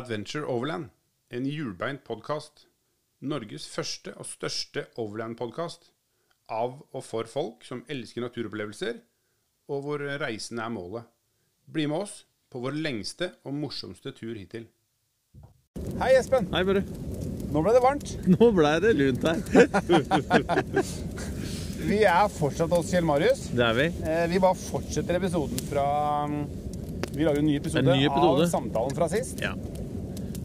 Adventure Overland, en hjulbeint podkast. Norges første og største overland-podkast. Av og for folk som elsker naturopplevelser, og hvor reisen er målet. Bli med oss på vår lengste og morsomste tur hittil. Hei, Espen. Hei, Børre. Nå ble det varmt. Nå ble det lunt her. Vi er fortsatt hos Kjell Marius. Det er vi. Eh, Vi bare fortsetter episoden fra mm, Vi lager en ny episode, En ny episode. av samtalen fra sist. Ja.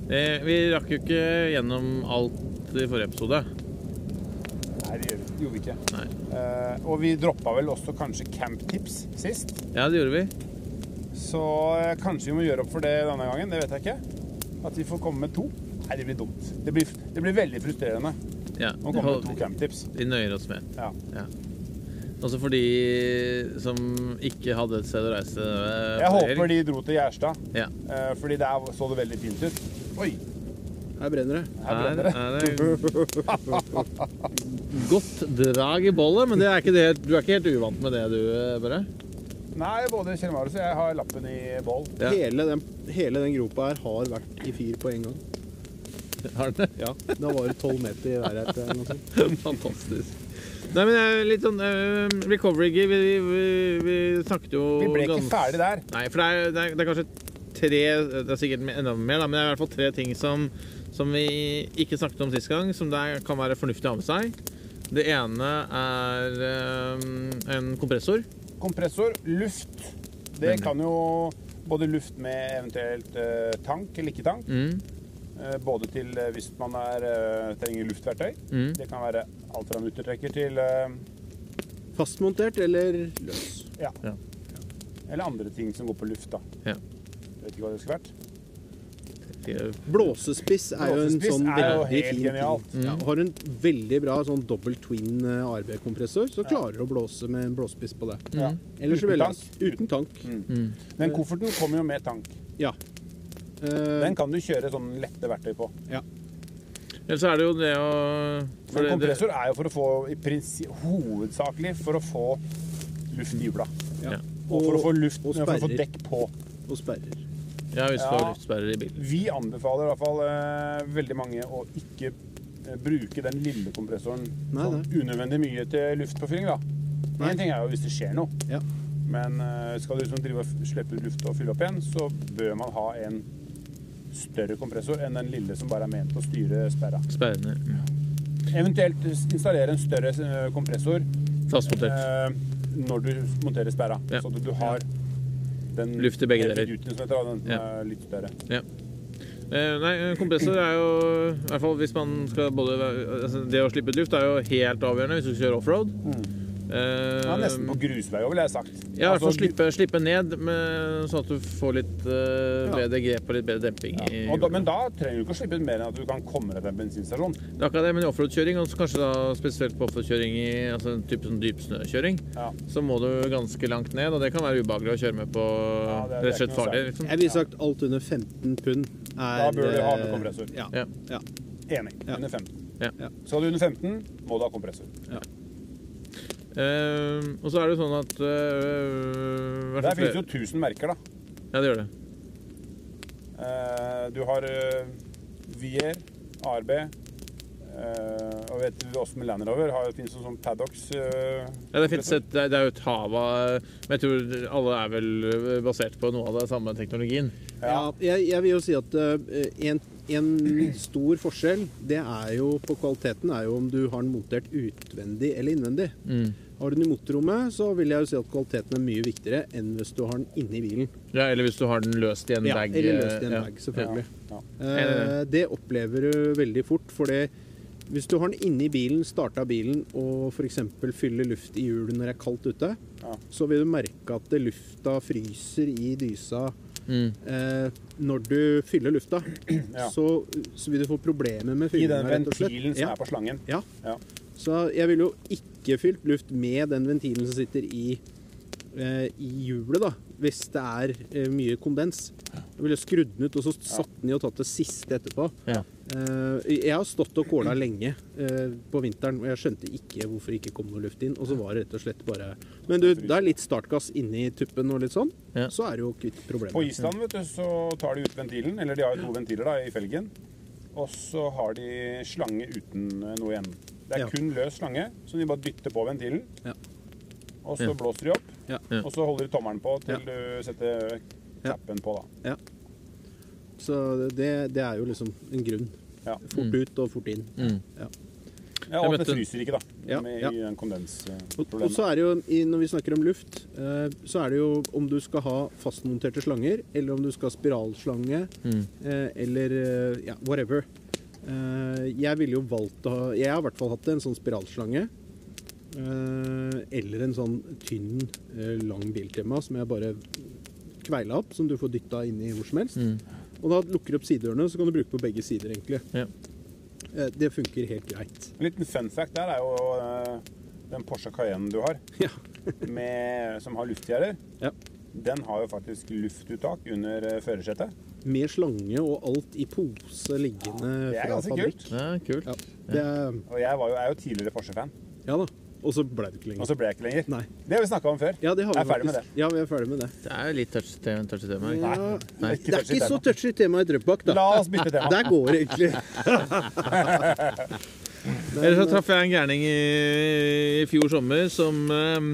Eh, vi rakk jo ikke gjennom alt i forrige episode. Nei, det gjorde vi ikke. Eh, Og vi droppa vel også kanskje camptips sist. Ja, det gjorde vi. Så eh, kanskje vi må gjøre opp for det denne gangen. Det vet jeg ikke. At vi får komme med to. Nei, det blir dumt. Det blir, det blir veldig frustrerende Ja, å komme med to camptips. Vi nøyer oss med. Ja. Ja. Også for de som ikke hadde et sted å reise. eh, Jeg håper de dro til Gjerstad, Ja. eh, fordi der så det veldig fint ut. Oi, Her brenner det. her brenner det. Her er det godt drag i bollet, men det er ikke det, du er ikke helt uvant med det, du, eh, Børre? Nei, både Kjell Marius og jeg har lappen i boll. Ja. Hele, den, hele den gropa her har vært i fyr på en gang. Har den det? Ja, Da var det tolv meter i været her. eller noe sånt. Fantastisk. Nei, men det er litt sånn uh, recovery vi, vi, vi, vi snakket jo Vi ble ikke ganske... ferdig der. Nei, for det er, det er, det er kanskje tre Det er sikkert enda mer, da, men det er i hvert fall tre ting som, som vi ikke snakket om sist gang, som det kan være fornuftig å ha med seg. Det ene er eh, en kompressor. Kompressor, luft. Det kan jo både luft med eventuelt eh, tank eller ikke tank. Mm, Eh, både til hvis man er, trenger luftverktøy. mm. Det kan være alt fra muttertrekker til Fastmontert eller løs? ja. Ja. Eller andre ting som går på luft, da. Ja. Vet ikke hva det skulle vært. Blåsespiss er jo en sånn er jo veldig fin genialt. ting. Ja, har en veldig bra sånn dobbelt twin eh, ARB-kompressor, så klarer du å blåse med en blåsespiss på det. Ja. Ellers så Uten velger tank. uten tank. Mm. Men kofferten kommer jo med tank. Ja. Eh, Den kan du kjøre sånn lette verktøy på. Ellers er det jo det å for kompressor er jo for å få i prinsipp, hovedsakelig for å få luft i hjula. ja. Og, Og for å få luft, og for å få dekk på. Og sperrer. Ja, hvis du har luftsperrer i bilen. Vi anbefaler i hvert fall eh, veldig mange å ikke eh, bruke den lille kompressoren Nei, nei. unødvendig mye til luftpåfylling. da. Én ting er jo hvis det skjer noe, Ja. men eh, skal du liksom drive og slippe ut luft og fylle opp igjen, så bør man ha en større kompressor enn den lille som bare er ment å styre sperra. Sperrene. ja Eventuelt installere en større eh, kompressor Fastmontert. eh, når du monterer sperra, Ja. så at du har den Luft i begge deler. den Ja. er litt større. Eh, nei, kompressor er jo I hvert fall hvis man skal både altså Det å slippe ut luft er jo helt avgjørende hvis du skal kjøre offroad. Eh, Ja, nesten på grusvei òg, ville jeg sagt. Ja, i hvert fall Altså, slippe, slippe ned, med, sånn at du får litt eh, Ja. bedre grep og litt bedre demping. i Ja, og da, men da trenger du ikke å slippe mer enn at du kan komme deg til en bensinstasjon. Det er akkurat det, men i offroad-kjøring, og kanskje da spesielt på offroad-kjøring i altså en type sånn dypsnøkjøring, Ja. så må du ganske langt ned, og det kan være ubehagelig å kjøre med på Ja, det rett og slett farlig. Liksom. Jeg ville sagt alt under 15 pund Da er bør du ha med eh, kompressor. Ja. Ja. ja. Enig. Ja. Under 15. Ja. Ja. Skal du under 15, må du ha kompressor. Eh, og så er det sånn at uh, Der finnes jo 1000 merker, da. Ja, det gjør det. Uh, Du har uh, Vier, ARB uh, og vet du også med Land Rover har, finnes jo sånn Paddocks. Ja, det, finnes et, det er jo et hav av Men jeg tror alle er vel basert på noe av den samme teknologien. Ja, jeg, jeg vil jo si at en, en stor forskjell det er jo på kvaliteten er jo om du har den montert utvendig eller innvendig. Mm. Har du den i motorrommet, så vil jeg jo si at kvaliteten er mye viktigere enn hvis du har den inni bilen. Ja, eller hvis du har den løst i en Ja, bag. eller løst i en ja. bag, selvfølgelig. Ja. Eh, det opplever du veldig fort, for hvis du har den inni bilen, starta bilen og f.eks. fyller luft i hjulet når det er kaldt ute, Ja. så vil du merke at lufta fryser i dysa Mm. eh, når du fyller lufta. Ja. Så, så vil du få problemer med I fyllinga, den rett og slett. ventilen som Ja. er på slangen. Ja. Så jeg ville jo ikke fylt luft med den ventilen som sitter i, eh, i hjulet, da, hvis det er eh, mye kondens. Jeg ville skrudd den ut og så satt den i og tatt det siste etterpå. Ja. Eh, jeg har stått og kåla lenge eh, på vinteren, og jeg skjønte ikke hvorfor det ikke kom noe luft inn. Og så var det rett og slett bare Men du, det er litt startgass inni tuppen og litt sånn, Ja. så er det jo kvitt problemet. På. Island vet du, så tar de ut ventilen, eller de har jo to ventiler da, i felgen. Og så har de slange uten noe igjen. Det er Ja. kun løs slange, så de bare dytter på ventilen. Ja. Og så Ja. blåser de opp, Ja. Ja. og så holder de tommelen på til Ja. du setter Ja. knappen på. da. Så det, det er jo liksom en grunn. Ja. Fort ut og fort inn. Mm. Ja, Ja, og at det fryser ikke, da, Ja, med, ja. i den Og, og så er det jo, i- når vi snakker om luft, eh, så er det jo om du skal ha fastmonterte slanger, eller om du skal ha spiralslange, Mm. eh, eller eh, ja, whatever. Eh, jeg ville jo valgt å ha Jeg har i hvert fall hatt en sånn spiralslange. Eh, eller en sånn tynn, eh, lang biltema som jeg bare kveila opp, som du får dytta inn i hvor som helst. Mm. Og da lukker du opp sidedørene, så kan du bruke på begge sider, egentlig. Ja. Eh, det funker helt greit. En liten fun fact der er jo den Porsche Cayenne du har, Ja. med, som har luftgjerder. Ja. Den har jo faktisk luftuttak under eh, førersetet. Med slange og alt i pose liggende Det er fra fabrikk. kult. Ja, kult. Ja, det er, Og jeg var jo, er jo tidligere Porsche-fan, ja da. Og så ble det ikke lenger. og så ble jeg ikke lenger. Nei. Det har vi snakka om før. Ja, det har vi Jeg er ferdig med det. Ja, vi er ferdig med det. Det er jo litt touchy tema. Touch tema. ikke? Ja, Nei. det er ikke så touchy tema i Drøbak, da. La oss bytte tema. Der går det egentlig. Ellers så traff jeg en gærning i, i fjor sommer som eh,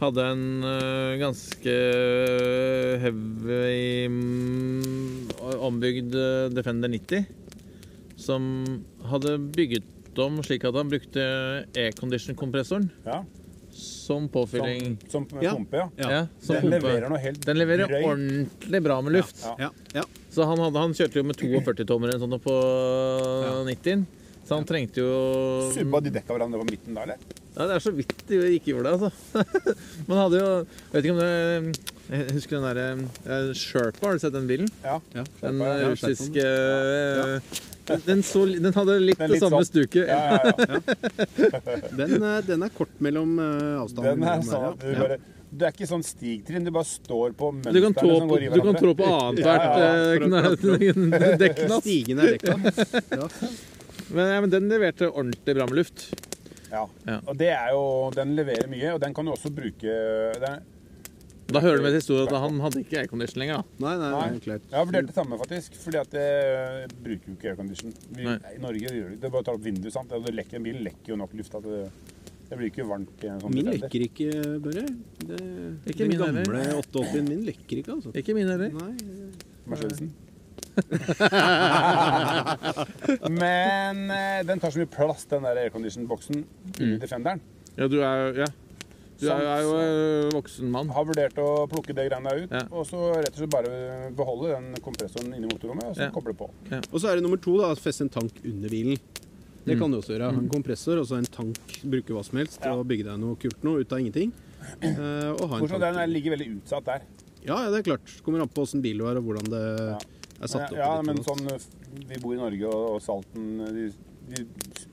hadde en eh, ganske heavy mm, ombygd eh, Defender 90. Som hadde bygget om slik at han brukte aircondition-kompressoren Ja, som påfylling. som, som Ja. pumpe, ja. Ja, Ja. som Den pumpe. leverer noe helt Den leverer drøyt. ordentlig bra med luft. Ja. Ja, ja. Så han, hadde, han kjørte jo med 42 tommer sånn sånt på 90-en. Så han trengte jo Subba de dekka hverandre på midten da, eller? Ja, Det er så vidt de ikke gjorde det, altså. Man hadde jo Jeg vet ikke om det Jeg husker den derre eh, Sherpa, har du sett den bilen? Ja. ja. Den Sherpa, ja, eh, jeg har russiske eh, den, den, så, den hadde litt det samme sånn- stuket. Ja, ja, ja. Den, den er kort mellom avstandene. avstanden. Den er sånn du bare Det er ikke sånn stigtrinn, du bare står på Du kan, trå som går i du kan hverandre. trå på annethvert Ja, ja, eh. Stigende dekka. Ja. Men, ja, men den leverte ordentlig bra med luft. Ja. Ja. Og det er jo Den leverer mye, og den kan du også bruke den, Da hører du med til historien at han hadde ikke aircondition lenger. da. Nei, nei, Nei. klart. Jeg har vurdert det samme, faktisk. Fordi at det bruker jo ikke aircondition. Vi- I Norge gjør det det. er bare å ta opp vinduet, sant. Det lekker, en bil lekker jo nok luft. At det, det blir ikke varmt sånn Min lekker ikke, Børre. Det, Ikke den min gamle heller. 88-en min lekker ikke, altså. Ikke min heller. Mercedesen. Men eh, den tar så mye plass, den der aircondition-boksen inni Mm. Defenderen. Ja, du er, ja. Du er, er jo eh, voksen mann. Har vurdert å plukke det greiene der ut, Ja. og så rett og slett bare beholde den kompressoren inni motorrommet, og så Ja. koble på. Og så er det nummer to, da, å feste en tank under bilen. Det Mm. kan du også gjøre. En kompressor og så en tank. Bruke hva som helst Ja. og bygge deg noe kult noe ut av ingenting. Eh, og ha en Bortsett fra den tank. er- ligger veldig utsatt der. Ja, ja, det er klart. Kommer an på åssen bil du har og hvordan det Ja. Satt opp. Ja, men sånn Vi bor i Norge, og, og salten de, de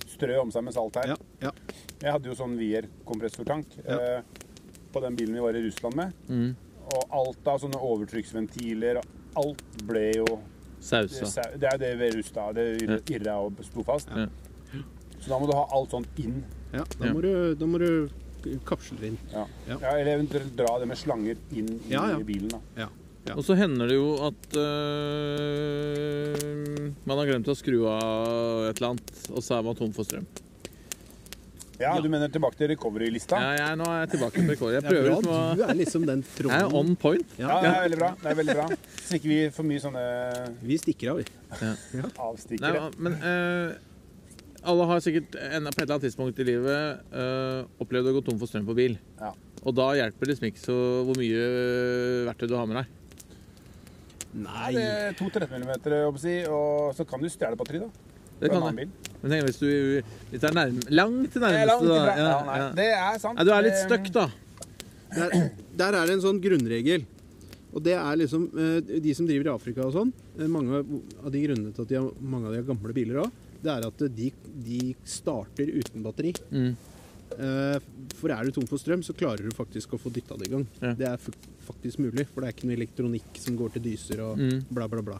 strør om seg med salt her. ja, ja. Jeg hadde jo sånn Wier-kompressortank Ja. eh, på den bilen vi var i Russland med. Mm. Og alt av sånne overtrykksventiler og Alt ble jo Sausa. Det er det ved Rusta. Det Ja. irra og sto fast. Ja. Så da må du ha alt sånt inn. ja. Da, Ja. må du, da må du kapsler inn. Ja. Ja. Ja, eller eventuelt dra det med slanger inn i Ja, ja. bilen. da. Ja. Ja. Og så hender det jo at øh, man har glemt å skru av et eller annet, og så er man tom for strøm. Ja, Du mener tilbake til recovery-lista? Ja, ja, nå er jeg tilbake til recovery. Jeg er prøver bra. liksom å Du er liksom den Jeg er on point. Ja, Ja, det er veldig bra. det er veldig bra. Så ikke vi for mye sånne Vi stikker av, vi. Ja. avstikkere. men øh, alle har sikkert en, på et eller annet tidspunkt i livet øh, opplevd å gå tom for strøm på bil. Ja. Og da hjelper det liksom ikke så hvor mye verktøy du har med deg. Nei. Det er to 13 mm, si, og så kan du stjele batteri, da. Det kan jeg. bil. Men tenk hvis du hvis det er nærme, langt til nærmeste, langt da. Ja, Ja, nei, ja. Det er sant. Ja, du er litt stuck, da. Der, der er det en sånn grunnregel. Og det er liksom eh, De som driver i Afrika og sånn, eh, mange av av de grunnene til at de har, mange av de har gamle biler òg, det er at de, de starter uten batteri. Mm. Eh, For er du tom for strøm, så klarer du faktisk å få dytta det i gang. Ja. Det er faktisk mulig, for det er ikke noe elektronikk som går til dyser og Mm. bla, bla, bla.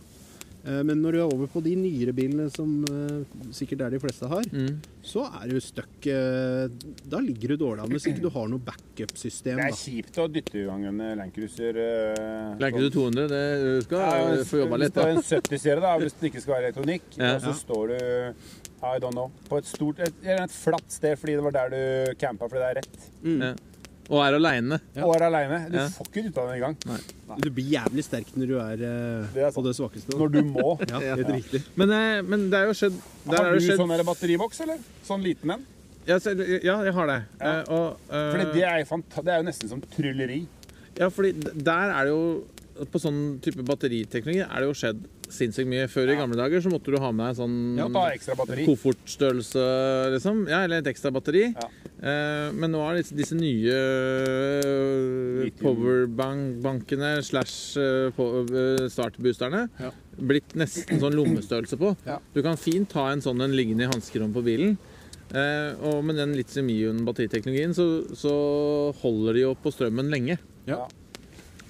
Eh, Men når du er over på de nyere bilene, som eh, sikkert er de fleste har, Mm. så er du stuck. Da ligger du dårlig an hvis ikke du har noe backup-system. Det er da. kjipt å dytte i gang en Landcruiser. Uh, Lenker 200, det skal du hvis, få jobba litt. Hvis det er en 70-serie, da, hvis det ikke skal være elektronikk, Ja. og så står du I don't know, på et stort, et, et flatt sted fordi det var der du campa fordi det er rett, Ja. Og er aleine. Ja. og er aleine. Du Ja. får ikke ut av det den i gang. Du blir jævlig sterk når du er, uh, Det er på det svakeste. Når du må. Ja, Ja. helt riktig. Men, uh, men det er jo skjedd der Har er du skjedd, sånn der batteriboks, eller? Sånn liten en? ja, så- ja, jeg har det. Ja. Uh, og, eh, Fordi det er, det er jo nesten som trylleri. Ja, fordi der er det jo På sånn type batteriteknologi er det jo skjedd sinnssykt mye. Før i gamle dager så måtte du ha med deg sånn Ja, ta koffertstørrelse, liksom. Ja, eller et ekstra batteri. Ja. Eh, men nå har disse, disse nye eh, powerbankene slash eh, eh, startboosterne Ja. blitt nesten sånn lommestørrelse på. Du kan fint ha en sånn en liggende i hanskerommet på bilen. Eh, og med den litium-ion-batteriteknologien så, så holder de jo på strømmen lenge. Ja.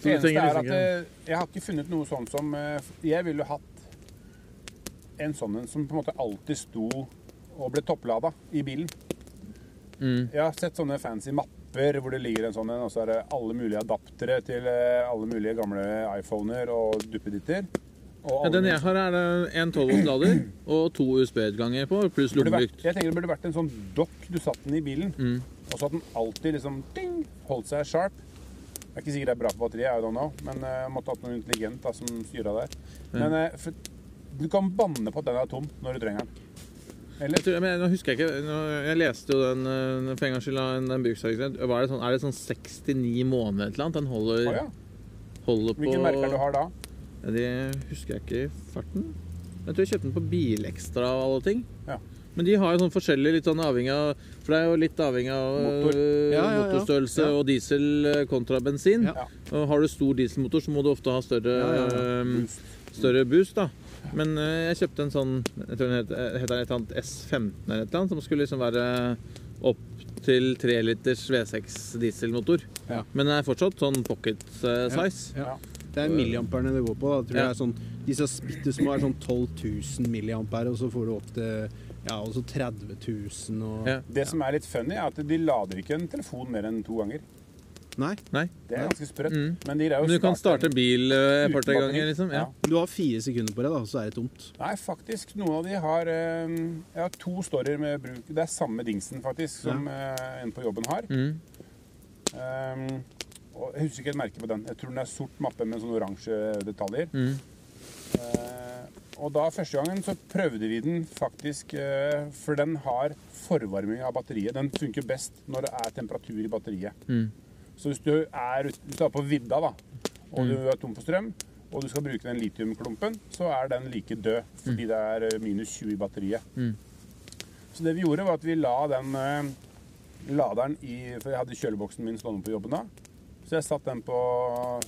Det eneste er at eh, jeg har ikke funnet noe sånn som eh, Jeg ville hatt en sånn en som på en måte alltid sto og ble topplada i bilen. Mm. Jeg har sett sånne fancy mapper hvor det ligger en sånn en, og så er det alle mulige adaptere til eh, alle mulige gamle iPhoner og duppeditter. Ja, den jeg har, er en 12 volts lader og to USB-utganger på, pluss lommelykt. jeg tenker det burde vært en sånn dokk du satt den i bilen, Mm. og så at den alltid liksom ding, holdt seg sharp. Det er ikke sikkert det er bra på batteriet, I don't know, men jeg måtte hatt noen intelligent da, som styra der. Men eh, for, du kan banne på at den er tom når du trenger den. Eller Jeg, tror, men nå husker jeg ikke Jeg leste jo den eh, for en gangs skyld den, den en bruksregel. Det sånn, er det sånn 69 måneder eller annet? Den holder, oh, ja. holder på Hvilke merker du har da? Det husker jeg ikke i farten. Jeg tror jeg kjøpte den på Bilekstra og alle ting. Men de har jo sånn forskjellig, litt sånn avhengig av For det er jo litt avhengig av Motor. øh, Ja, ja, ja. motorstørrelse og diesel øh, kontra bensin. Har du stor dieselmotor, så må du ofte ha større, øh, Boost. større boost. da Men jeg kjøpte en sånn Jeg tror den heter, heter et eller annet S15 eller et eller annet, som skulle liksom være opp til 3 liters V6 dieselmotor. Men den er fortsatt sånn pocket size. Det er milliamperne det går på. Da. Jeg tror det er sånn, Disse bitte små er sånn 12 000 milliampere, og så får du opp til ja, og så 30 000 og Ja. Det som er litt funny, er at de lader ikke en telefon mer enn to ganger. Nei, Nei. Det er ganske sprøtt. Mm. Men de greier jo Men du kan starte bil øh, et par-tre ganger, liksom. Ja. du har fire sekunder på deg, da, så er det tomt. Nei, faktisk. Noen av de har eh, Jeg har to storyer med bruk Det er samme dingsen, faktisk, som ja. en på jobben har. Mm. Um, og jeg husker ikke et merke på den. Jeg tror den er sort mappe med sånne oransje detaljer. Mm. Eh, og da første gangen så prøvde vi den faktisk eh, For den har forvarming av batteriet. Den funker best når det er temperatur i batteriet. Mm. Så hvis du er, hvis du er på vidda da, og du er tom for strøm, og du skal bruke den litiumklumpen, så er den like død fordi det er eh, minus 20 i batteriet. Mm. Så det vi gjorde, var at vi la den eh, laderen i For jeg hadde kjøleboksen min stående på jobben da. Så jeg satte den på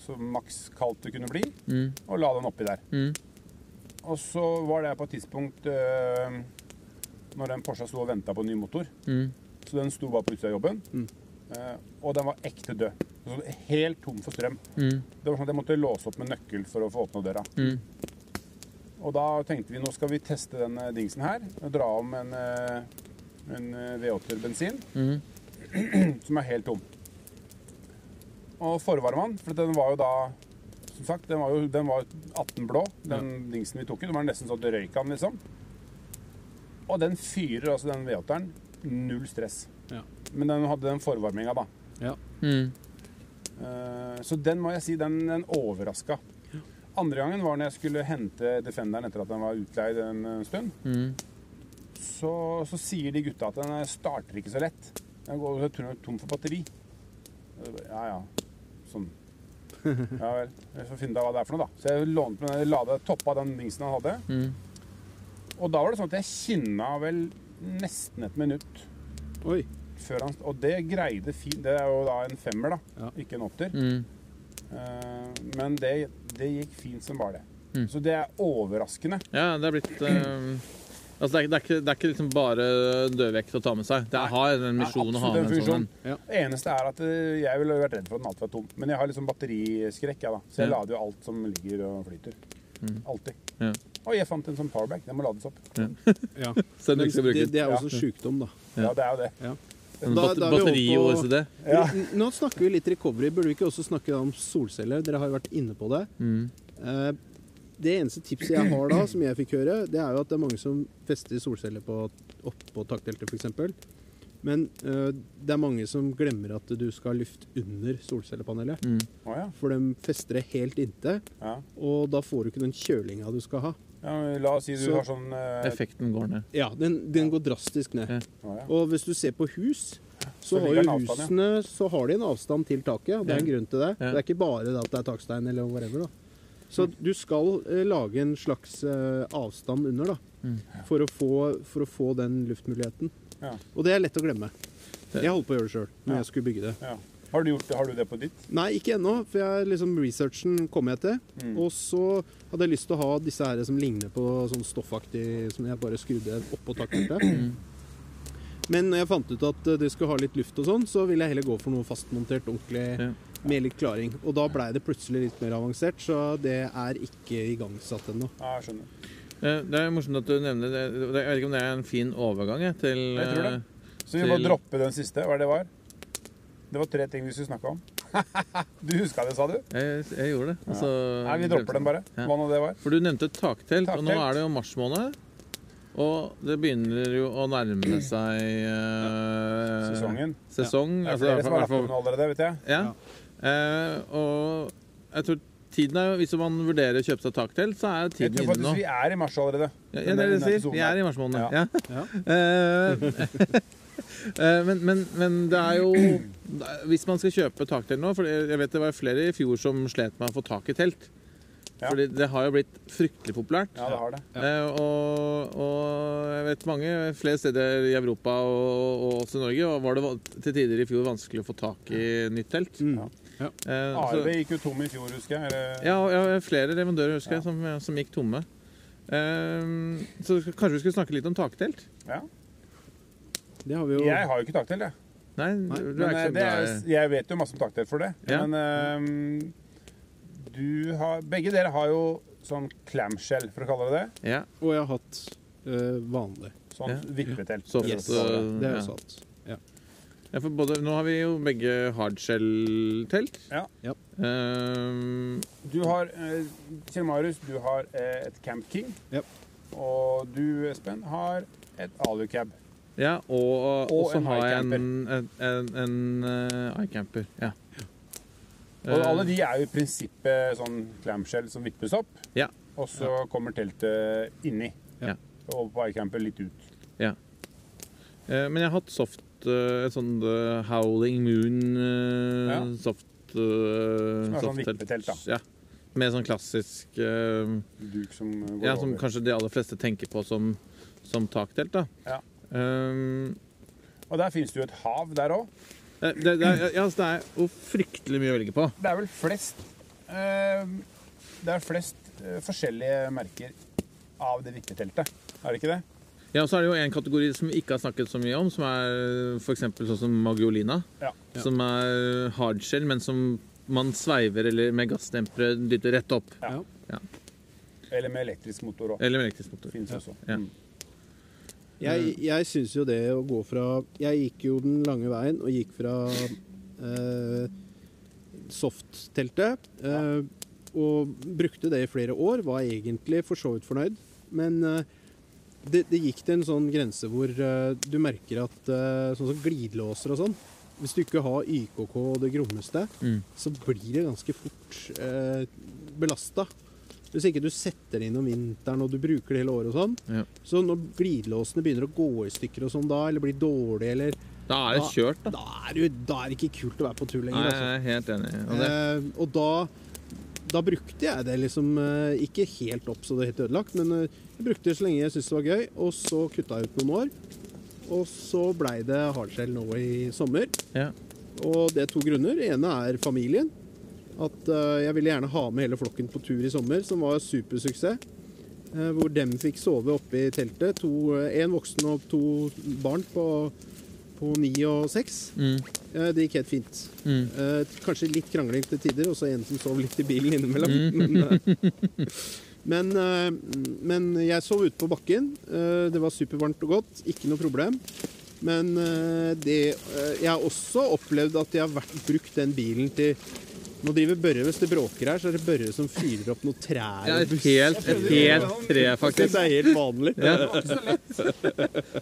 så maks kaldt det kunne bli, Mm. og la den oppi der. Mm. Og så var det på et tidspunkt eh, når den Porscha sto og venta på en ny motor. Mm. Så den sto bare på utsida av jobben. Mm. Eh, og den var ekte død. Altså, helt tom for strøm. Mm. Det var sånn at Jeg måtte låse opp med nøkkel for å få åpna døra. Mm. Og da tenkte vi nå skal vi teste den eh, dingsen her. Og dra om en, eh, en eh, V8 bensin Mm. som er helt tom. Og forvarma den, for den var jo da Som sagt, den var jo den var 18 blå, den dingsen vi tok i. Den var nesten sånn at det røyk den, liksom. Og den fyrer altså den V8-eren. Null stress. Ja. Men den hadde den forvarminga, da. Ja. Mm. Eh, Så den må jeg si, den, den overraska. Andre gangen var når jeg skulle hente Defenderen etter at den var utleid en stund. Mm. Så, så sier de gutta at den starter ikke så lett. Den går tom for batteri. Ja ja. Sånn. Ja vel. Jeg får finne ut hva det er for noe, da. Så jeg lånte meg den, lada, toppa den dingsen han hadde. Mm. Og da var det sånn at jeg kinna vel nesten et minutt Oi. før han Og det greide fint. Det er jo da en femmer, da. Ja. Ikke en åtter. Mm. Uh, men det, det gikk fint som bare det. Mm. Så det er overraskende. Ja, det er blitt eh, Altså, det er, det, er ikke, det er ikke liksom bare dødvekt å ta med seg. Det har en misjon å ha med en sånn en. funksjon. Det eneste er at eh, jeg ville vært redd for at den alltid var tom. Men jeg har liksom batteriskrekk, jeg, da. Så jeg Ja. lader jo alt som ligger og flyter. Mm. Alltid. Ja. Og jeg fant en sånn powerbag. Den må lades opp. Ja. Så Men det, det er Ja. også sjukdom, da. Ja, det er jo det. Da- da batteri over batteri-OCD. Ja. Nå snakker vi litt recovery. Burde vi ikke også snakke om solceller? Dere har jo vært inne på det. Mm. Det eneste tipset jeg har da, som jeg fikk høre, det er jo at det er mange som fester solceller på, oppå takteltet f.eks. Men øh, det er mange som glemmer at du skal ha luft under solcellepanelet. Mm. Oh, ja. For de fester det helt inntil, ja. og da får du ikke den kjølinga du skal ha. ja men la oss si du Så- har sånn øh... Effekten går ned. Ja, den, den går drastisk ned. Ja. Og hvis du ser på hus, Så så har jo husene avstand, så har de en avstand til taket. og Det er en grunn til det. Ja. Det er ikke bare det at det er takstein eller whatever. da. Så du skal eh, lage en slags eh, avstand under da, Mm. for, å få, for å få den luftmuligheten. Ja. Og det er lett å glemme. Jeg holdt på å gjøre det sjøl når Ja. jeg skulle bygge det. ja. Har, du gjort det, har du det på ditt? Nei, ikke ennå, for jeg, liksom, researchen kom jeg til. Mm. Og så hadde jeg lyst til å ha disse her som ligner på sånn stoffaktig som jeg bare skrudde oppå takteltet. Mm. Men når jeg fant ut at eh, det skulle ha litt luft og sånn, så ville jeg heller gå for noe fastmontert, ordentlig, Ja. med litt klaring. Og da blei det plutselig litt mer avansert, så det er ikke igangsatt ennå. Ja, jeg skjønner. Eh, Det er morsomt at du nevner det. Jeg vet ikke om det er en fin overgang jeg, til Jeg tror det. eh, Så vi må Til- droppe den siste. Hva er det var? Det var tre ting vi skulle snakke om. du huska det, sa du? Jeg, jeg gjorde det. Altså, ja. Nei, vi dropper den bare. Ja. Hva nå det var? For du nevnte taktelt, og nå er det jo mars måned. Og det begynner jo å nærme seg eh, Sesongen. Sesong. Det er altså, flere som har lagt allerede, vet jeg. Ja. Eh, og jeg tror tiden er jo Hvis man vurderer å kjøpe seg taktelt, så er tiden tror inne nå. faktisk vi er i mars allerede. Ja, ja, det er det der sier. Vi er i mars måned. Ja. Ja. Ja. Eh, men, men, men det er jo Hvis man skal kjøpe taktelt nå For jeg vet det var flere i fjor som slet med å få tak i telt. Ja. Fordi det har jo blitt fryktelig populært. Ja, det har det. Eh, og, og jeg vet mange, flere steder i Europa og, og også i Norge og var det til tider i fjor vanskelig å få tak i nytt telt. Mm. Ja. Eh, Arve gikk jo tom i fjor, husker jeg. Eller? ja, ja, flere leverandører husker Ja. jeg som, som gikk tomme. Eh, så kanskje vi skulle snakke litt om taktelt? Ja. Det har vi jo Jeg har jo ikke taktelt, jeg. Nei, du Men er eh, det er, jeg vet jo masse om taktelt for det. Ja. Men eh, du har Begge dere har jo sånn clamshell, for å kalle det det. ja, Og jeg har hatt eh, vanlig. Sånn Ja. vippetelt. Soft, Yes, uh, Det er jo sant. Ja. ja, for både, Nå har vi jo begge hardshell-telt. Ja. Ja. Um, Du har eh, Kjell Marius, du har eh, et Camp King. Ja. Og du, Espen, har et alucab. ja, og, Og så har jeg en, en, en, en uh, iCamper. Ja. Og Eh, alle de er jo i prinsippet sånn clamshell som vippes opp. Ja. Og så kommer teltet inni. Ja. Og på iCamper litt ut. Eh, men jeg har hatt soft uh, Et sånt Howling Moon Ja. soft Som er sånn vippetelt, da. Ja. Med sånn klassisk Duk som eh, går Ja, som over. kanskje de aller fleste tenker på som, som taktelt, da. Ja. Um, Og der finnes det jo et hav der òg. Eh, det, det, er, ja, så det er jo fryktelig mye å velge på. Det er vel flest eh, Det er flest eh, forskjellige merker av det vippeteltet. Er det ikke det? Ja, og så er det jo en kategori som vi ikke har snakket så mye om, som er f.eks. sånn som Magiolina. Ja. Som er hardshell, men som man sveiver eller med gassdempere dytter rett opp. Ja. Eller med elektrisk motor òg. Eller med elektrisk motor. Fins også. Ja. Mm. Jeg, jeg syns jo det å gå fra Jeg gikk jo den lange veien og gikk fra eh, soft-teltet. Eh, og brukte det i flere år. Var egentlig for så vidt fornøyd. Men eh, det, det gikk til en sånn grense hvor eh, du merker at eh, sånn som glidelåser og sånn Hvis du ikke har YKK og det grommeste, Mm. så blir det ganske fort eh, belasta. Hvis ikke du setter det inn om vinteren og du bruker det hele året og sånn. Ja. Så når glidelåsene begynner å gå i stykker og sånn da, eller blir dårlige, eller Da er det Da- kjørt, da. Da er det, da er det ikke kult å være på tur lenger. Nei, altså. jeg er helt enig. Og det, Eh, og da, da brukte jeg det liksom eh, Ikke helt opp så det er helt ødelagt, men eh, jeg brukte det så lenge jeg syntes det var gøy. Og så kutta jeg ut noen år. Og så blei det hardshell nå i sommer. ja. Og det er to grunner. Det ene er familien. At eh, jeg ville gjerne ha med hele flokken på tur i sommer, som var supersuksess. Eh, hvor dem fikk sove oppe i teltet. To, eh, en voksen og to barn på, på ni og seks. Mm. Det gikk helt fint. Mm. Kanskje litt krangling til tider, og så en som sov litt i bilen innimellom. Men, eh, Men, men jeg sov ute på bakken. Det var supervarmt og godt. Ikke noe problem. Men det, jeg har også opplevd at jeg har vært, brukt den bilen til Nå driver Børre, Hvis det bråker her, så er det Børre som fyrer opp noen trær. Ja, et helt, et helt tre, faktisk. Det er helt vanlig. Ja.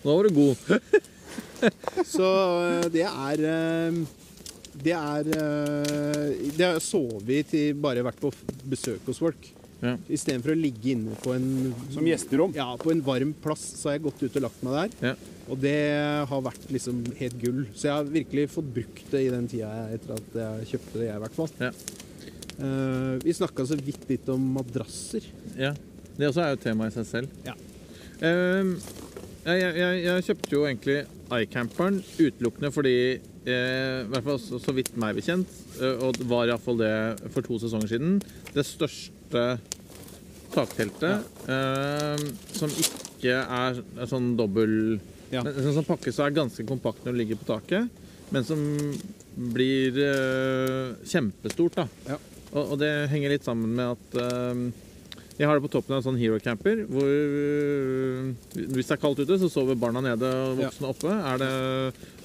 Nå var du god. Så eh, det er eh, Det er eh, Det har jeg sovet til bare vært på besøk hos folk. Ja. Istedenfor å ligge inne på en, Som gjesterom. ja, på en varm plass, så har jeg gått ut og lagt meg der. Ja. Og det har vært liksom helt gull. Så jeg har virkelig fått brukt det i den tida jeg, etter at jeg kjøpte det, jeg i hvert fall. Ja. Uh, vi snakka så vidt litt om madrasser. Ja. Det også er jo tema i seg selv. Ja. Uh, jeg, jeg, jeg, kjøpte jo egentlig iCamperen utelukkende fordi eh, i hvert fall så, så vidt meg bekjent, eh, og det var iallfall det for to sesonger siden, det største takteltet eh, som ikke er, er sånn dobbel Ja. men, Sånn som pakkes og er ganske kompakt når det ligger på taket, men som blir eh, kjempestort. da. Ja. Og, og det henger litt sammen med at eh, jeg har det på toppen av en sånn hero camper, hvor hvis det er kaldt ute, så sover barna nede og voksne oppe. Er det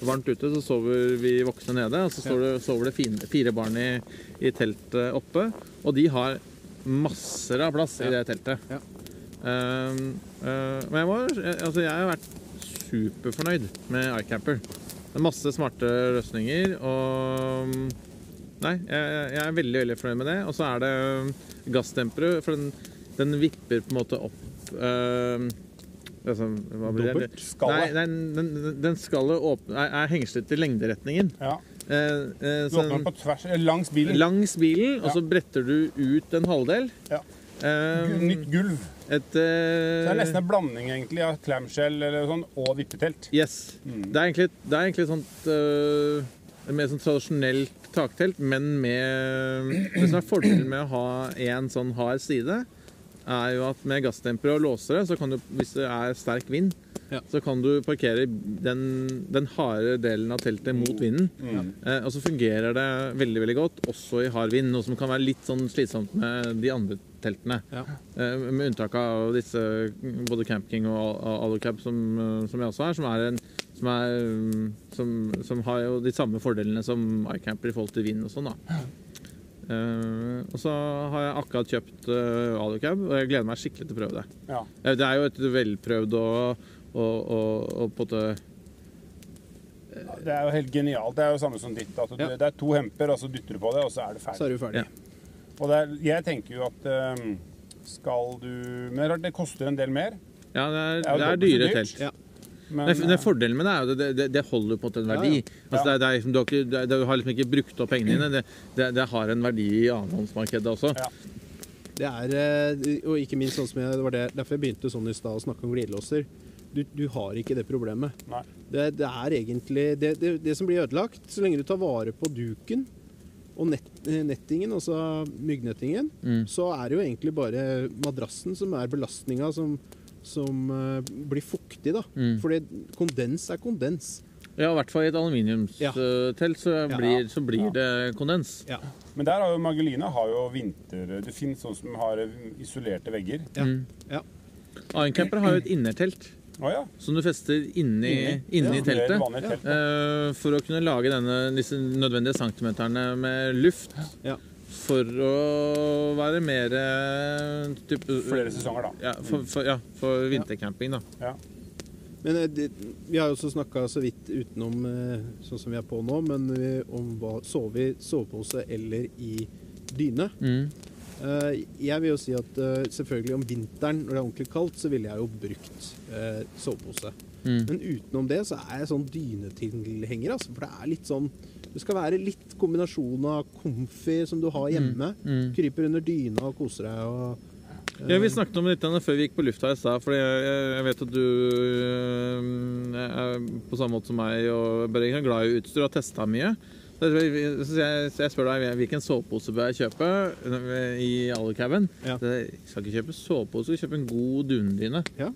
varmt ute, så sover vi voksne nede. Og så sover det, sover det fire barn i, i teltet oppe. Og de har masser av plass i det teltet. Ja. Um, uh, men jeg, må, altså jeg har vært superfornøyd med iCamper. Det er masse smarte løsninger, og Nei, jeg, jeg er veldig veldig fornøyd med det. Og så er det gassdempere, for den, den vipper på en måte opp uh, det? Dobbelt skalle. Nei, nei, den, den, den skallet er, er hengslet i lengderetningen. Ja. Eh, eh, Du så åpner den på tvers, langs bilen. langs bilen, og så bretter du ut en halvdel. Ja. Eh, Nytt gulv. et Så eh, det er nesten en blanding egentlig av clamshell sånn, og vippetelt. Yes. Det er egentlig, det er egentlig sånt øh, mer sånn tradisjonelt taktelt, men med Det som er fordelen med å ha én sånn hard side, er jo at med gassdempere og låsere, så kan du, hvis det er sterk vind, Ja. så kan du parkere den, den harde delen av teltet mot vinden. Eh, og så fungerer det veldig veldig godt også i hard vind, noe som kan være litt sånn slitsomt med de andre teltene. Ja. Eh, med unntak av disse både Campking og Alocab, som, eh, som jeg også har, som, er en, som, er, mm, som, som har jo de samme fordelene som iCamper i forhold til vind og sånn. da. Uh, og så har jeg akkurat kjøpt uh, Alucab, og jeg gleder meg skikkelig til å prøve det. Ja. Eh, Det er jo et velprøvd og, og, og, og på en måte Ja, Det er jo helt genialt. Det er jo samme som ditt. Altså, Ja. Det er to hemper, og så dytter du på det, og så er det Så er du ferdig. Og det er, jeg tenker jo at ehm, skal du Men det er koster en del mer. Ja, det er, Det er det er dyre dyrt. telt. Ja. Men det, det eh, Fordelen med det er jo det, det, det holder på en en verdi. Ja, ja. Altså, Ja. liksom, du, har ikke, du har liksom ikke brukt opp pengene dine. Det, det, det har en verdi i annenhåndsmarkedet også. Ja. Det er, eh, og ikke minst sånn som jeg, det var derfor jeg begynte sånn i stad å snakke om glidelåser. Du, du har ikke det problemet. Det, det er egentlig det, det, det som blir ødelagt, så lenge du tar vare på duken og nett, eh, nettingen, altså myggnettingen, Mm. så er det jo egentlig bare madrassen som er belastninga som, som uh, blir fuktig, da. Mm. For kondens er kondens. Ja, i hvert fall i et Ja. aluminiumstelt så blir, så blir Ja. det kondens. Ja. Men der har jo Magelina har jo vinter... Det finnes sånn som har isolerte vegger. Ja. Mm. ja. Aincamper har jo et innertelt Å ja. som du fester inni, Inni. inni Ja, teltet. det er et vanlig telt. eh, for å kunne lage denne, disse nødvendige centimeterne med luft. Ja. For å være mer eh, typ, Flere sesonger, da. Ja, for, for, ja, for vintercamping, da. Ja. Men eh, det, vi har jo også snakka så vidt utenom eh, sånn som vi er på nå, men eh, om hva sove i sovepose eller i dyne. Mm. Eh, Jeg vil jo si at eh, selvfølgelig om vinteren når det er ordentlig kaldt, så ville jeg jo brukt eh, sovepose. Mm. Men utenom det så er jeg sånn dynetilhenger, altså. For det er litt sånn Det skal være litt kombinasjon av comfy som du har hjemme. Mm. Kryper under dyna og koser deg og Ja, Vi snakket om dette litt før vi gikk på lufta i stad. For jeg, vet at du er på samme måte som meg og Børre er glad i utstyr og har testa mye. Så jeg, så jeg, spør deg hvilken sovepose bør jeg kjøpe øh, i Alucaben. Ja. Jeg skal ikke kjøpe sovepose, kjøpe en god dundyne. Ja.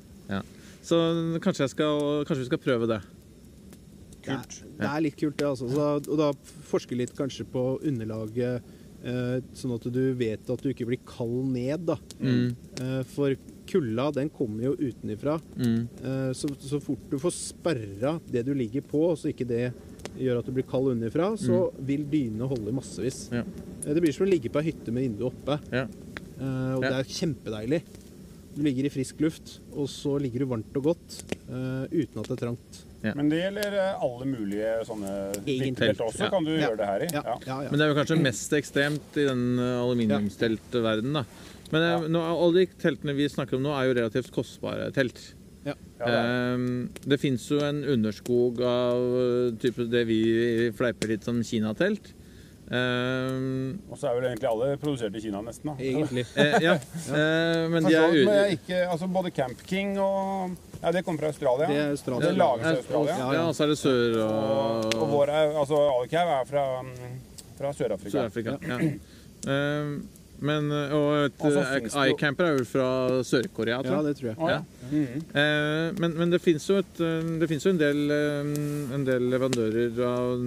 Så kanskje, skal, kanskje vi skal prøve det. Kult. Det er, det er litt kult, det. Altså. Så, og da forske litt kanskje på underlaget Eh, sånn at du vet at du ikke blir kald ned, da. Mm. Eh, for kulda, den kommer jo utenifra. Mm. Eh, så, så fort du får sperra det du ligger på, så ikke det gjør at du blir kald underfra, så vil dynene holde massevis. Ja. Eh, Det blir som å ligge på ei hytte med vinduet oppe. Ja. Eh, og Ja. det er kjempedeilig. Du ligger i frisk luft, og så ligger du varmt og godt uh, uten at det er trangt. Men det gjelder alle mulige sånne Egentlig. også, Ja. kan du Ja. gjøre det her i. Ja, Ja. ja, ja. Men det er jo kanskje mest ekstremt i den aluminiumsteltverdenen, da. Men Ja. nå, alle de teltene vi snakker om nå, er jo relativt kostbare telt. Ja, det er. Ehm, det fins jo en underskog av eh, type det vi fleiper litt som kinatelt. Um, Og så er vel egentlig alle produsert i Kina, nesten. da. Egentlig. eh, ja, eh, men de er vidt, men ikke, altså Både Camp King og Ja, det kommer fra Australia. Det er Australia. Det lages i Ja, Australia. Ja, og så er det sør- Og, og og vår er, altså Alicab er fra, mm, fra Sør-Afrika. Sør-Afrika. Ja. Ehm, men eh, Og et Og så eh, iCamper er vel fra Sør-Korea, tror Ja, jeg. det tror jeg. Ja. Mhm. Eh, men, men det fins jo, jo en, del, en del leverandører av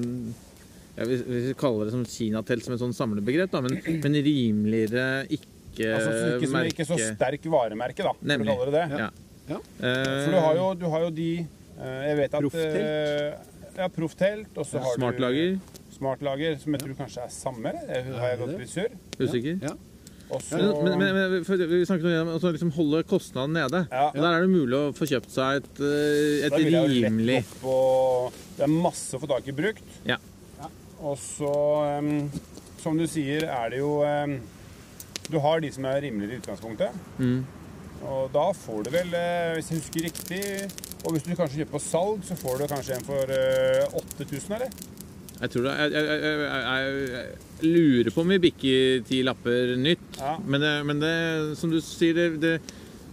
ja, vi kaller det som kinatelt som et sånn samlebegrep, da, men, men rimeligere ikke Altså ikke, som ikke så sterk varemerke, da, for å Nemlig. kalle det det. Ja. Ja. Eh, For du har jo, du har jo de Jeg vet at Profftelt. Ja, profftelt. Og så har Smartlager. du smartlager, som jeg tror kanskje er samme. Har jeg gått litt sur. Usikker. Ja. Også... Men, men, men vi snakket om å liksom holde kostnaden nede. Ja. Der er det mulig å få kjøpt seg et, eh, et Da vil jeg jo rimelig opp Det er masse å få tak i brukt. Ja. Og så, som du sier, er det jo Du har de som er rimeligere i utgangspunktet. mm. Og da får du vel, eh, hvis jeg husker riktig Og hvis du kanskje kjøper på salg, så får du kanskje en for eh, 8000, eller? Jeg tror det jeg, jeg, jeg, jeg, lurer på om vi bikker ti lapper nytt. Ja. Men, det, men det, som du sier, det, det,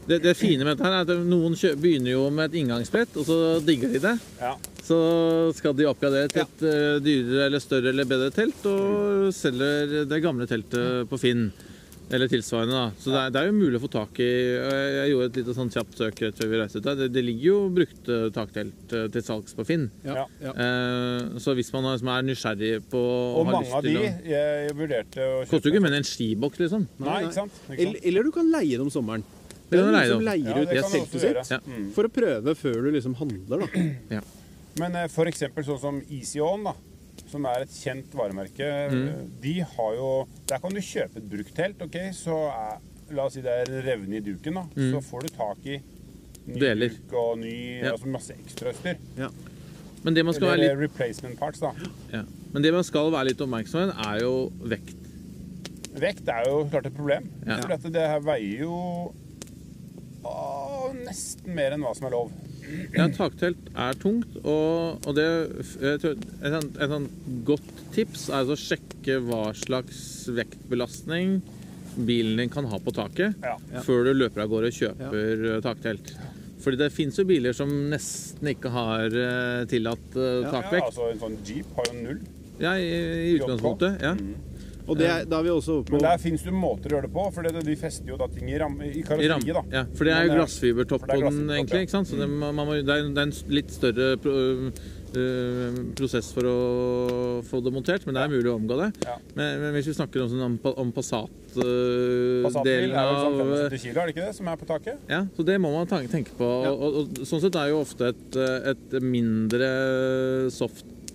det, det fine med dette her er at noen kjø, begynner jo med et inngangsbrett, og så digger de det. Ja. Så skal de oppgradere til et ja. dyrere eller større eller bedre telt, og selger det gamle teltet på Finn. Eller tilsvarende, da. Så det er, det er jo mulig å få tak i Jeg gjorde et lite sånn kjapt søk rett før vi reiste ut. Det, det ligger jo brukte taktelt eh, til salgs på Finn. Ja. Ja. Eh, så hvis man har- er nysgjerrig på Og og har mange lyst av de å jeg vurderte å kjøpe Koster jo ikke mer enn en skiboks, liksom. Nei, ikke sant? Ikke Eller, sant? eller du kan leie det om sommeren. Det er du noen leie som leier Ja, ut det kan du teltet sitt. Ja. Mm. for å prøve før du liksom handler, da. Men f.eks. for eksempel sånn som Easy On, da, som er et kjent varemerke, Mm. de har jo Der kan du kjøpe et brukt telt, OK, så er, La oss si det er revne i duken, da. Så får du tak i ny Mm. Deler. duk og ny Ja. Altså masse ekstrautstyr. Men det man skal være Eller litt, replacement parts, da. ja. Men det man skal være litt oppmerksom på, er jo vekt. Vekt er jo klart et problem. Ja. For dette, det her veier jo å, nesten mer enn hva som er lov. Ja, taktelt er tungt, og, og det jeg et, sånt, et godt tips er altså å sjekke hva slags vektbelastning bilen din kan ha på taket, Ja. før du løper av gårde og kjøper ja. taktelt. Fordi det fins jo biler som nesten ikke har eh, tillatt takvekt. Ja, takvekt. altså En sånn Jeep har jo null. Ja, i, i utgangspunktet. Ja. Og det er, da er vi også på Men der fins det måter å gjøre det på, for det, de fester jo da ting i, ram, i karosseriet. da. ja, for det er jo eh, glassfibertopp på den, egentlig. ikke sant? Så det, man, man må, det, er, en litt større pro, øh, prosess for å få det montert, men det er mulig å omgå det. Ja. Men, men hvis vi snakker om, sånn, om, om Passatbil Passat-delen er vel sånn av 75 kilo, er det ikke det, som er på taket? Ja, så det må man tenke, på. på. Og, og, og sånn sett er jo ofte et, et mindre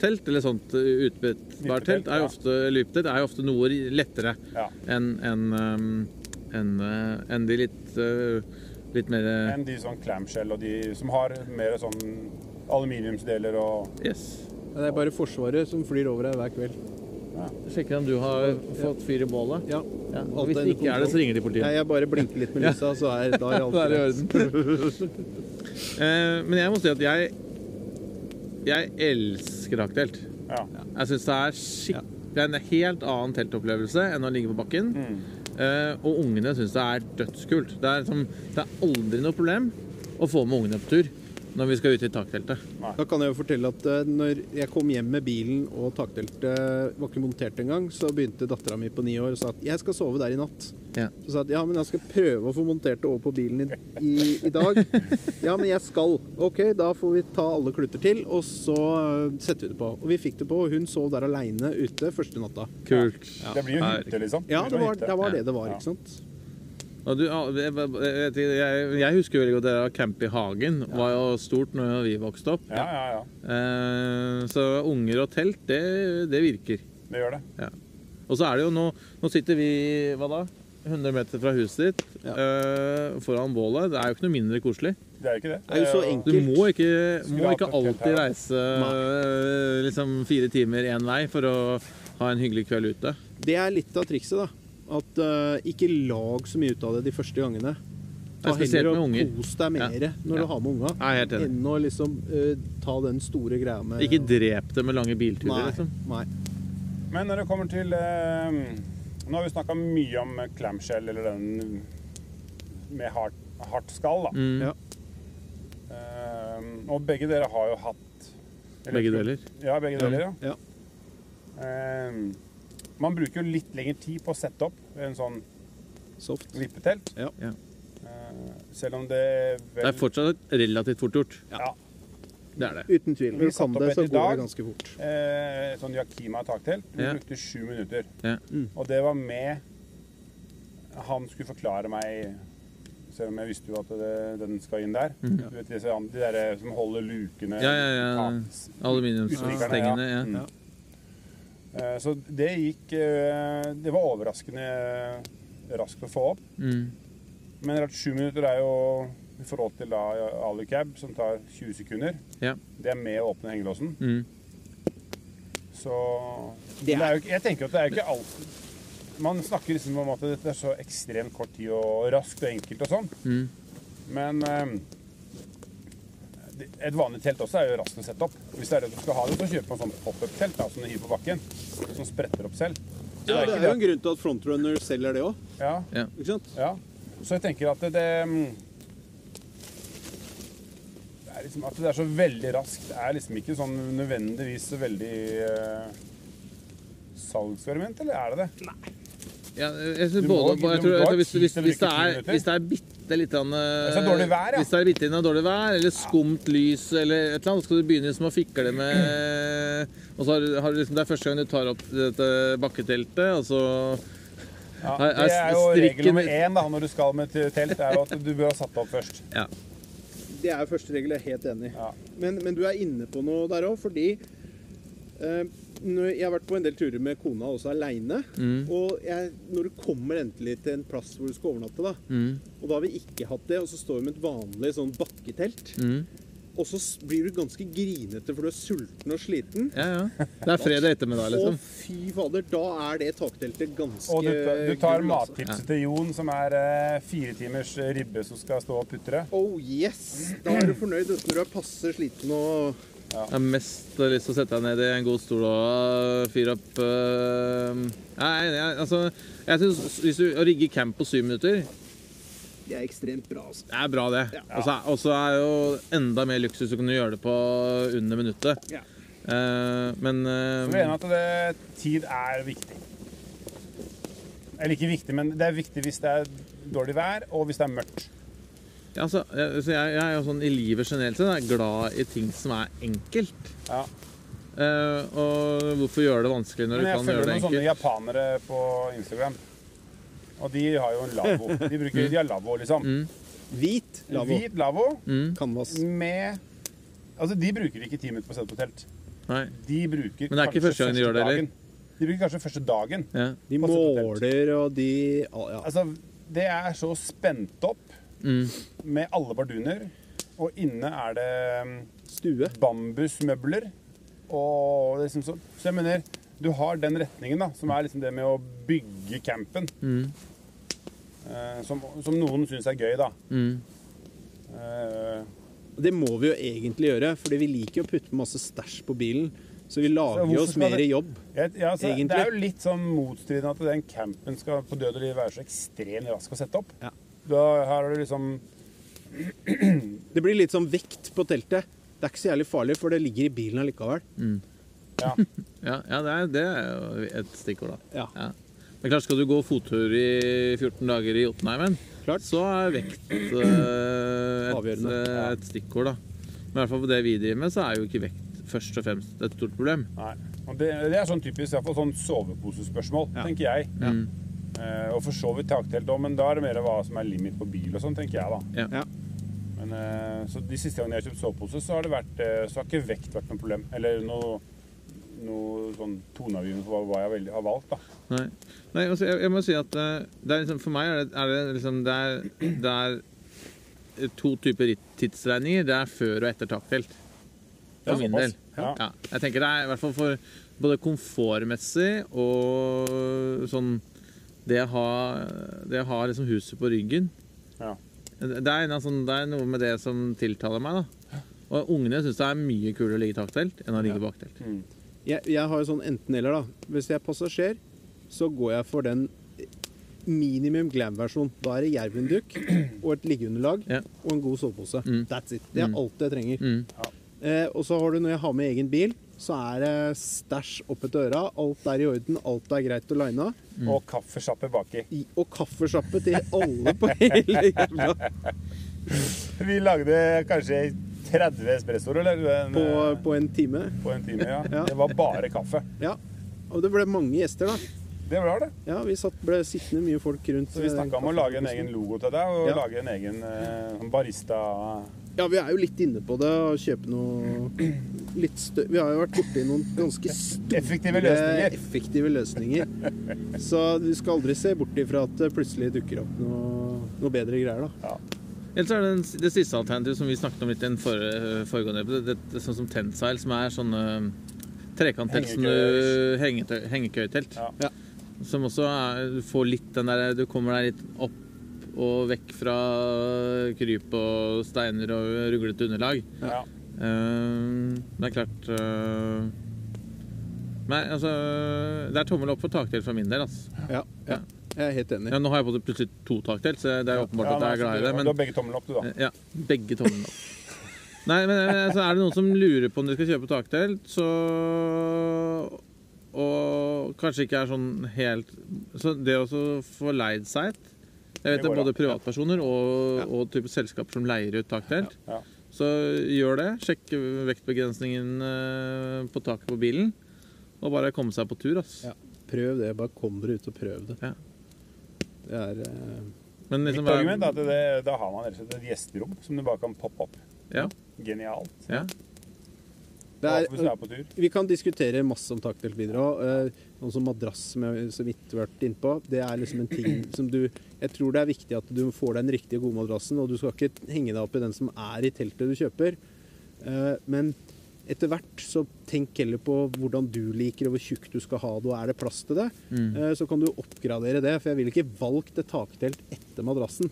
softtelt, eller sånt utbyttbart telt, er jo ofte, lyptelt, er jo ofte noe lettere Ja. enn en, enn, øh, de litt, øh, litt mer Enn de sånn clamshell og de som har mer sånn aluminiumsdeler og Yes. Det er bare Forsvaret som flyr over her hver kveld. Sjekker om du har fått fyr i bålet. Ja. Ja. Alt Hvis det ikke er det, så ringer de politiet. Nei, jeg bare blinker litt med lysa, så er da er alt er i orden. Eh, Men jeg må si at jeg Jeg elsker taktelt. Ja. Jeg syns det er skikkelig Det er en helt annen teltopplevelse enn å ligge på bakken. Eh, og ungene syns det er dødskult. Det er, som, det er aldri noe problem å få med ungene på tur. Når vi skal ut i takteltet. Da kan jeg jo fortelle at eh, når jeg kom hjem med bilen og takteltet var ikke montert engang, så begynte dattera mi på ni år og sa at jeg skal sove der i natt. Ja. Så sa jeg at ja, men jeg skal prøve å få montert det over på bilen i, i, i dag. Ja, men jeg skal. OK, da får vi ta alle klutter til, og så eh, setter vi det på. Og vi fikk det på, og hun sov der aleine ute første natta. Kult. Det blir jo hytte, liksom. Ja, det var, det var det det var, Ja. ikke sant? Og du, jeg, jeg, jeg, husker veldig godt det å campe i hagen. var jo stort når vi vokste opp. Ja, ja, ja. Eh, så unger og telt, det, det virker. Det gjør det. Og så er det jo nå Nå sitter vi hva da? 100 meter fra huset ditt, Ja. eh, foran bålet. Det er jo ikke noe mindre koselig. Det er jo ikke det. Det er jo så enkelt. Du må ikke, må ikke alltid reise eh, liksom fire timer én vei for å ha en hyggelig kveld ute. Det er litt av trikset, da. At uh, ikke lag så mye ut av det de første gangene. Ta heller og unger. kos deg mer Ja. når Ja. du har med unga, enn å liksom uh, ta den store greia med Ikke drep det med lange bilturer, Nei. liksom. Nei. Men når det kommer til uh, Nå har vi snakka mye om clamshell, eller den med hardt, hardt skall, da. Mm. Ja. Eh, og begge dere har jo hatt eller- Begge deler. Ja, begge deler, ja. Ja. Man bruker jo litt lengre tid på å sette opp en sånn Soft. vippetelt. Ja. Ja. Eh, selv om det vel Det er fortsatt relativt fort gjort. ja. Det er det. Uten tvil. Vi Når du kan satte opp det, et så i går dag. det ganske fort. eh, sånn Yakima taktelt. Vi Ja. brukte sju minutter. Ja. Og det var med Han skulle forklare meg Selv om jeg visste jo at det, den skal inn der. Mhm. Du vet disse, de der som holder lukene Ja, ja, ja. tak- Aluminiumsstengene. Ja. Mm. Ja. Eh, Så det gikk eh, Det var overraskende raskt å få opp. Mm. Men rett sju minutter er jo i forhold til da alucab, som tar 20 sekunder. Ja. Det er med å åpne hengelåsen. Mm. Så Det er jo, Jeg tenker at det er jo ikke alt Man snakker liksom om at dette er så ekstremt kort tid og raskt og enkelt og sånn. Mm. Men eh, et vanlig telt også er jo raskt å sette opp. Hvis det er det du skal ha det, så kjøper man sånn pop-up-telt da, som du hiver på bakken. Som spretter opp selv. Så Ja, det det er er jo en grunn til at Frontrunner selger det òg. Ja. Ja, Ikke sant? ja. Så jeg tenker at det, det det er liksom At det er så veldig raskt, det er liksom ikke sånn nødvendigvis så veldig uh, salgsargument, eller er det det? Ja, jeg synes Du må- både, du jeg tror, jeg tror hvis, hvis, hvis, til å hvis, det er, minutter. Det er litt grann, Hvis det er dårlig vær, ja. Hvis det er bitte litt dårlig vær, eller skumt lys, eller et eller annet, så skal du begynne liksom å fikle med Og så har, har du liksom, Det er første gang du tar opp dette bakketeltet, og så Ja, det er jo regel nummer én da, når du skal med et telt, er jo at du bør ha satt det opp først. Ja. Det er første regel, jeg er helt enig. Ja. Men, men du er inne på noe der òg, fordi eh, jeg har vært på en del turer med kona også aleine. Mm. Og jeg, når du kommer endelig til en plass hvor du skal overnatte, da, Mm. og da har vi ikke hatt det, og så står vi med et vanlig sånn bakketelt, Mm. og så blir du ganske grinete for du er sulten og sliten. Ja, ja. Det er fredag ettermiddag, Å, liksom. fy fader, da er det takteltet ganske Og du, du tar altså. mattipset til Jon, som er eh, fire timers ribbe som skal stå og putre. Oh yes! Da er du fornøyd uten du er passe sliten og Jeg har mest lyst til å sette deg ned i en god stol og fyre opp øh, Nei, jeg, altså Jeg synes Hvis du å rigge camp på syv minutter, Det er ekstremt bra, altså. det er bra, det. Ja. Og så er- det jo enda mer luksus å kunne gjøre det på under minuttet. Ja. Eh, men Så vi er enige eh, at det, tid er viktig. Eller ikke viktig, men det er viktig hvis det er dårlig vær, og hvis det er mørkt. Ja, altså, jeg, så jeg, jeg er jo sånn i livet generelt sett er glad i ting som er enkelt. Ja. Eh, og hvorfor gjøre det vanskelig når du kan gjøre det enkelt? Jeg følger noen sånne japanere på Instagram. Og de har jo en lavvo. De, bruker, de har lavvo, liksom. Mm. Hvit lavvo. Hvit lavvo Mm, Canvas. med Altså, de bruker ikke ti minutter på å sette på telt. nei. De bruker Men det er ikke første gang de gjør det, eller? De bruker kanskje første dagen. Ja. De måler, og de ja. Altså, det er så spent opp Mm. med alle barduner, og inne er det um, Stue. bambusmøbler. Og liksom så, så jeg mener, du har den retningen, da, som er liksom det med å bygge campen. Mm. eh, som, som noen syns er gøy, da. Mm. Eh, Det må vi jo egentlig gjøre, fordi vi liker å putte masse stæsj på bilen. Så vi lager jo oss mer det- jobb. ja, altså, Egentlig. det er jo litt sånn motstridende at den campen skal på død og liv være så ekstremt rask å sette opp. Ja. Da, her er det liksom Det blir litt sånn vekt på teltet. Det er ikke så jævlig farlig, for det ligger i bilen allikevel. Ja. Ja, ja det, er, det er jo et stikkord, da. Ja. Det er klart, Skal du gå fottur i 14 dager i Jotunheimen, så er vekt eh, et, eh, et stikkord. da. Men i hvert fall på det vi driver med, så er jo ikke vekt først og fremst et stort problem. Nei. Det, det er sånn typisk i hvert fall sånn soveposespørsmål, Ja. tenker jeg. Mm. Eh, og for så vidt taktelt òg, men da er det mer hva som er limit på bil og sånn, tenker jeg da. Ja. Ja. Men eh, så de siste gangene jeg har kjøpt sovepose, så har det vært eh, Så har ikke vekt vært noe problem. Eller noe, noe sånn toneavgivende for hva, jeg har valgt, da. Nei, Nei altså, jeg, jeg må si at det liksom, for meg er det, er det liksom det er, det er to typer tidsregninger. Det er før og etter taktelt. For Ja, min del. Ja. Ja. Jeg tenker det er i hvert fall for både komfortmessig og sånn Det å ha, det å ha liksom huset på ryggen. Ja. Det er, en, altså, det er noe med det som tiltaler meg. da. Og ungene syns det er mye kulere å ligge i taktelt enn å ligge ja. baktelt. Mm. Jeg, jeg har jo sånn enten-eller, da. Hvis jeg er passasjer, så går jeg for den minimum glam-versjon. Da er det jervinduk og et liggeunderlag Ja. og en god sovepose. Mm. That's it. Det er Mm. alt jeg trenger. Mm. Eh, og så har du, når jeg har med egen bil, så er det stæsj oppe etter øra. Alt er i orden, alt er greit å line av. Og kaffesjappe baki. I- Og kaffesjappe til alle på hele jævla Vi lagde kanskje 30 espressoer, eller? En, på, eh, på en time. på en time, ja. Ja. Det var bare kaffe. Ja. Og det ble mange gjester, da. Det var det. Ja, vi satt, ble sittende mye folk rundt. Så vi snakka om å lage en egen logo til deg, og Ja. lage en egen eh, barista... Ja, vi er jo litt inne på det å kjøpe noe litt stø... Vi har jo vært borti noen ganske store Effektive løsninger. effektive løsninger. Så du skal aldri se bort ifra at det plutselig dukker opp noe, noe bedre greier, da. Ja. Ellers er det den, det siste alternativet som vi snakket om litt i den forrige, foregående episode. Det, det, er sånn som Tensile, som er sånne trekanttelt som du Hengekøytelt. Ja. Som også er, du får litt den der Du kommer deg litt opp og vekk fra kryp og steiner og ruglete underlag. Ja. Eh, det er klart eh, Nei, altså Det er tommel opp for taktelt for min del, altså. Ja, ja. Jeg er helt enig. Ja, nå har jeg på plutselig to taktelt, så det er åpenbart at jeg er glad i det. Men du har begge tommelen opp, du, da. ja, begge tommelen opp. Nei, men altså, er det noen som lurer på om de skal kjøpe taktelt, så Og kanskje ikke er sånn helt Så det å få leid seg et Jeg vet Det er både privatpersoner og, Ja. og type selskaper som leier ut taktelt. Ja. Så gjør det. Sjekk vektbegrensningen eh, på taket på bilen. Og bare komme seg på tur, ass. Ja. Prøv det. Bare kom dere ut og prøv det. Ja. Det er eh, Men liksom, Mitt argument er at det, da har man rett og slett et gjesterom som du bare kan poppe opp. Ja. Genialt. ja. Det er, på tur. Vi kan diskutere masse om taktelt videre òg. Sånn som madrass, som jeg så vidt har vært innpå. Det er liksom en ting som du Jeg tror det er viktig at du får deg den riktige, gode madrassen, og du skal ikke henge deg opp i den som er i teltet du kjøper. Eh, Men etter hvert så tenk heller på hvordan du liker og hvor tjukk du skal ha det, og er det plass til det. Mm. Eh, Så kan du oppgradere det, for jeg ville ikke valgt et taktelt etter madrassen.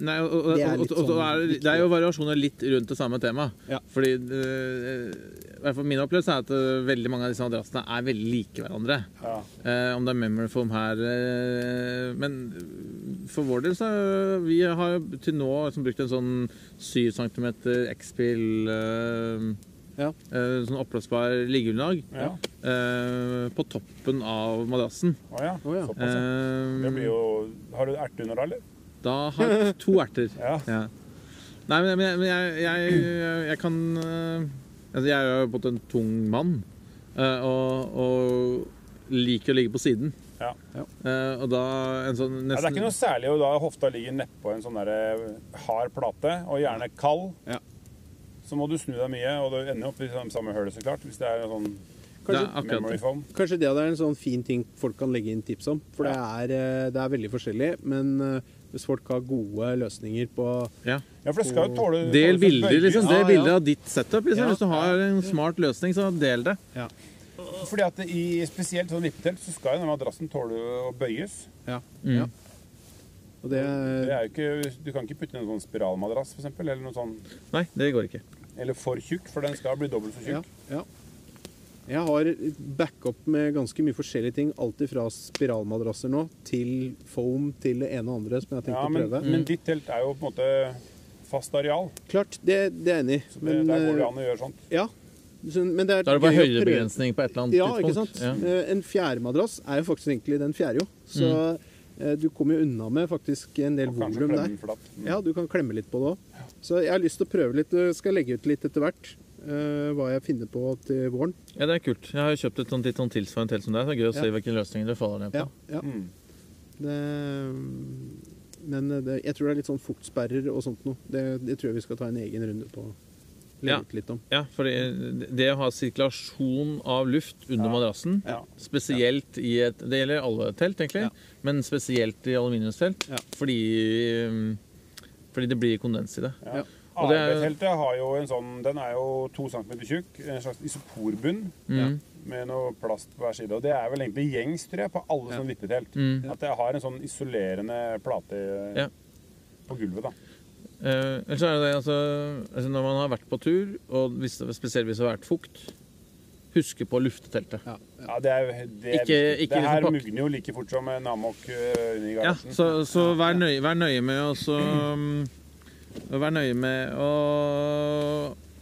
Nei, og, og, Det er og, litt og, og, sånn er, det er jo variasjoner litt rundt det samme temaet. Ja. Fordi uh, hvert fall min opplevelse er at uh, veldig mange av disse madrassene er veldig like hverandre. Ja. Uh, om det er memory foam her Men for vår del så Vi har til nå liksom brukt en sånn 7 cm X-pill Ja. eh, Sånn oppblåsbar liggeunderlag Ja. eh, på toppen av madrassen. Å ja. Oh, ja. Såpass. ja. Eh, Det blir jo Har du erteunderlag, eller? Da har jeg to erter. Ja. Ja. Nei, men, men, men jeg, jeg, jeg, jeg kan eh, altså Jeg er jo på en måte en tung mann eh, og, og liker å ligge på siden. Ja. Eh, og da en sånn Ja, det er ikke noe særlig å da hofta ligger nedpå en sånn der hard plate, og gjerne kald. Ja. Så må du snu deg mye, og du ender opp i samme hølet, så klart. Hvis det er sånn Kanskje, det. kanskje det er en sånn fin ting folk kan legge inn tips om. For det, er, det er veldig forskjellig. Men hvis folk har gode løsninger på Ja. Ja, for det skal jo tåle Del tåle bilder, liksom. Del ja. bilder av ditt setup. Liksom. Hvis du har en smart løsning, så del det. Fordi at i spesielt sånn vippetelt så skal jo den madrassen tåle å bøyes. Ja. Mm. ja. Og det, Det er jo ikke, du kan ikke putte inn en sånn spiralmadrass, eksempel, eller noe sånn, Nei, det går ikke. eller for tjukk, for den skal bli dobbelt så ja, tjukk. ja. Jeg har backup med ganske mye forskjellige ting. Alt fra spiralmadrasser nå til foam til det ene og andre som jeg har tenkt Ja, å prøve. men ditt telt er jo på en måte fast areal. Klart, det, det er jeg enig i. Så det, der går det an å gjøre sånt. Ja. Men det er Da er det bare høydebegrensning på et eller annet Ja, tidspunkt. ikke sant. Ja. Eh, En fjærmadrass er jo faktisk egentlig den fjerde, jo. Så Mm. eh, du kommer jo unna med faktisk en del volum der. Mm. Ja, du kan klemme litt på det òg. Så jeg har lyst til å prøve litt. Jeg skal legge ut litt etter hvert eh, hva jeg finner på til våren. ja, det er kult. Jeg har jo kjøpt et sånt, litt sånn tilsvarende telt som deg. Så det er gøy å se Ja. hvilke løsninger det faller ned på. Ja, ja. Mm. Det, men det, jeg tror det er litt sånn fuktsperrer og sånt noe. Det, det tror jeg vi skal ta en egen runde på. Ja. litt om. Ja, for det, det å ha sirkulasjon av luft under Ja. madrassen, Ja. spesielt i et Det gjelder alle telt, egentlig, Ja. men spesielt i aluminiumstelt. Ja. Fordi, fordi det blir kondens i det. Ja. ARB-teltet har jo en sånn Den er jo to centimeter tjukk. En slags isoporbunn Mm. med noe plast på hver side. Og det er vel egentlig gjengs, tror jeg, på alle Ja. sånne vippetelt. Mm. At det har en sånn isolerende plate Ja. på gulvet, da. Eh, ellers er det det, altså, altså Når man har vært på tur, og hvis, spesielt hvis det har vært fukt, huske på å lufte teltet. Ja. Ja, det er, det er Ikke- ikke det her liksom mugner jo like fort som en amok under garasjen. Ja, så, så vær, nøye, vær nøye med å så, um, Vær nøye med å,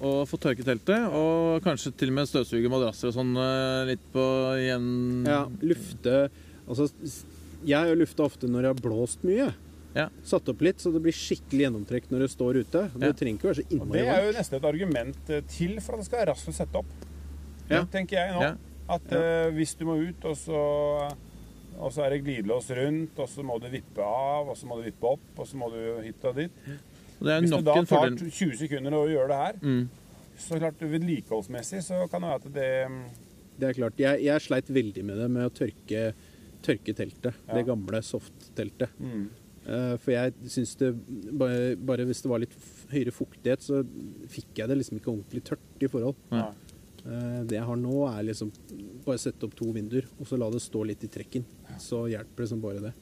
å få tørke teltet, og kanskje til og med støvsuge madrasser og sånn eh, litt på igjen Ja, lufte Altså, jeg lufta ofte når jeg har blåst mye. Ja. Satt opp litt, så det blir skikkelig gjennomtrekk når det står ute. Det Ja. trenger ikke være så innmari det er jo nesten et argument eh, til for at det skal være raskt å sette opp. Ja. Tenker jeg nå. Ja. At uh, hvis du må ut, og så, og så er det glidelås rundt, og så må du vippe av, og så må du vippe opp, og så må du hit og dit. Det er Hvis det da en tar fordel 20 sekunder å gjøre det her, mm. så klart vedlikeholdsmessig så kan det være at det Det er klart. Jeg, jeg sleit veldig med det med å tørke, tørke teltet. Ja. Det gamle soft-teltet. mm. Eh, For jeg syns det bare, bare hvis det var litt høyere fuktighet, så fikk jeg det liksom ikke ordentlig tørt i forhold. Nei. Nei. Eh, Det jeg har nå, er liksom bare sette opp to vinduer, og så la det stå litt i trekken. Så hjelper det som bare det.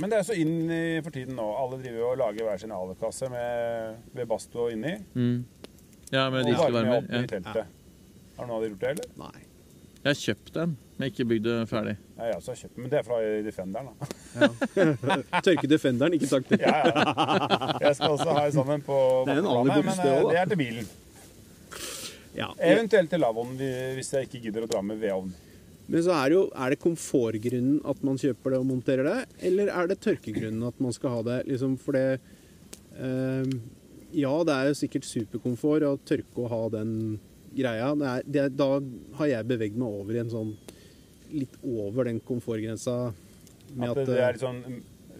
Men det er så inn i, for tiden nå. Alle driver og lager hver sin alukasse med, med basto inni. Mm. Ja, med Og varmer opp opp i Ja. teltet. Har noen av dere gjort det, eller? Nei. Jeg har kjøpt en, men ikke bygd det ferdig. Ja, jeg også har kjøpt den, men det er fra Defenderen. da. Tørke Defenderen, ikke takk til. Ja, ja. Jeg skal også ha en sånn en på Det er på planet, men det eh, også, det er til bilen. Ja. Eventuelt til lavovn hvis jeg ikke gidder å dra med vedovn. Men så er det jo Er det komfortgrunnen at man kjøper det og monterer det, eller er det tørkegrunnen at man skal ha det? Liksom for det eh, Ja, det er jo sikkert superkomfort å tørke og ha den greia. Det er, det, da har jeg beveget meg over i en sånn litt over den komfortgrensa med At at, det, er eh, litt sånn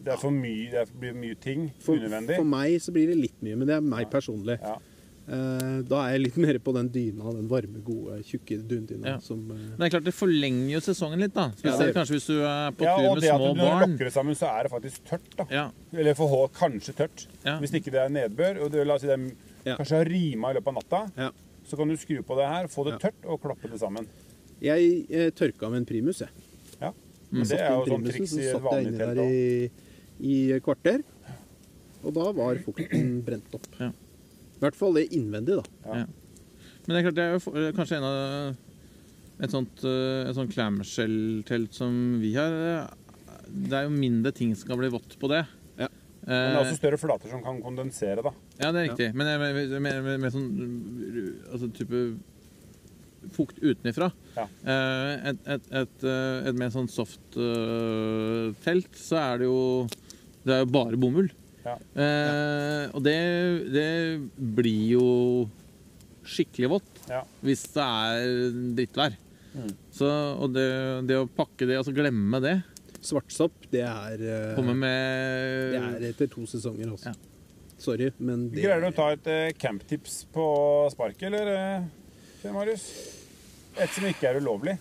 Det er for mye, det blir mye ting for, unødvendig. for meg så blir det litt mye, men det er meg personlig. Ja. Eh, da er jeg litt mer på den dyna, den varme, gode, tjukke dundyna Ja. som eh, Men det er klart det forlenger jo sesongen litt, da. Ja, Spesielt det kanskje hvis du er på ja, tur og små det at og det når du lokker det sammen, så er det faktisk tørt. da. Ja, Eller for kanskje tørt. ja. Hvis ikke det er nedbør, og det, la oss si det Ja. kanskje har rima i løpet av natta, Ja. så kan du skru på det her, få det Ja. tørt og klappe det sammen. Jeg eh, tørka med en primus, jeg. Ja. Mm. Men det er jo sånn triks i så et satt jeg vanlig inni telt der òg. i, i kvarter. Og da var fukten brent opp. Ja. I hvert fall det innvendig, da. Ja. Men det er klart, det er jo kanskje en av et sånt, eh, et sånt clamshell-telt som vi har. eh, Det er jo mindre ting som kan bli vått på det. Ja. Men det er Eh, også større flater som kan kondensere, da. ja, det er riktig. Men jeg- med, med, med, med sånn altså type fukt utenifra. Ja. Eh, et, et, et, eh, et mer sånn soft eh, telt, så er det jo Det er jo bare bomull. Ja. Eh, og det, det blir jo skikkelig vått Ja. hvis det er drittvær. Mm. Så, og det, det å pakke det, altså glemme det Svartsopp, det er eh, med Det er etter to sesonger, også. Ja. Sorry, men det Greier du å ta et eh, camptips på sparket, eller? eh, Marius? Et som ikke er ulovlig.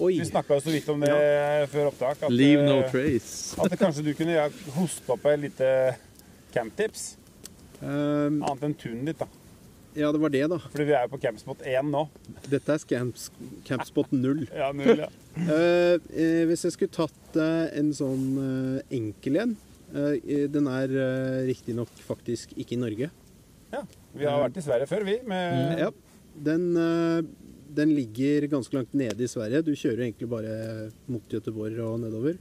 Oi! Vi snakka så vidt om det før opptak. At, Leave no trace. at kanskje du kunne ja, hoste opp et lite camptips. Um, Annet enn tunet ditt, da. ja, det var det, da. Fordi vi er jo på campspot 1 nå. Dette er Camps, Campspot 0. Ja, 0 ja. Eh, hvis jeg skulle tatt uh, en sånn uh, enkel en Den er uh, riktignok faktisk ikke i Norge. ja. Vi har vært i Sverige før, vi. Med, Ja, den, den ligger ganske langt nede i Sverige. Du kjører egentlig bare mot Göteborg og nedover.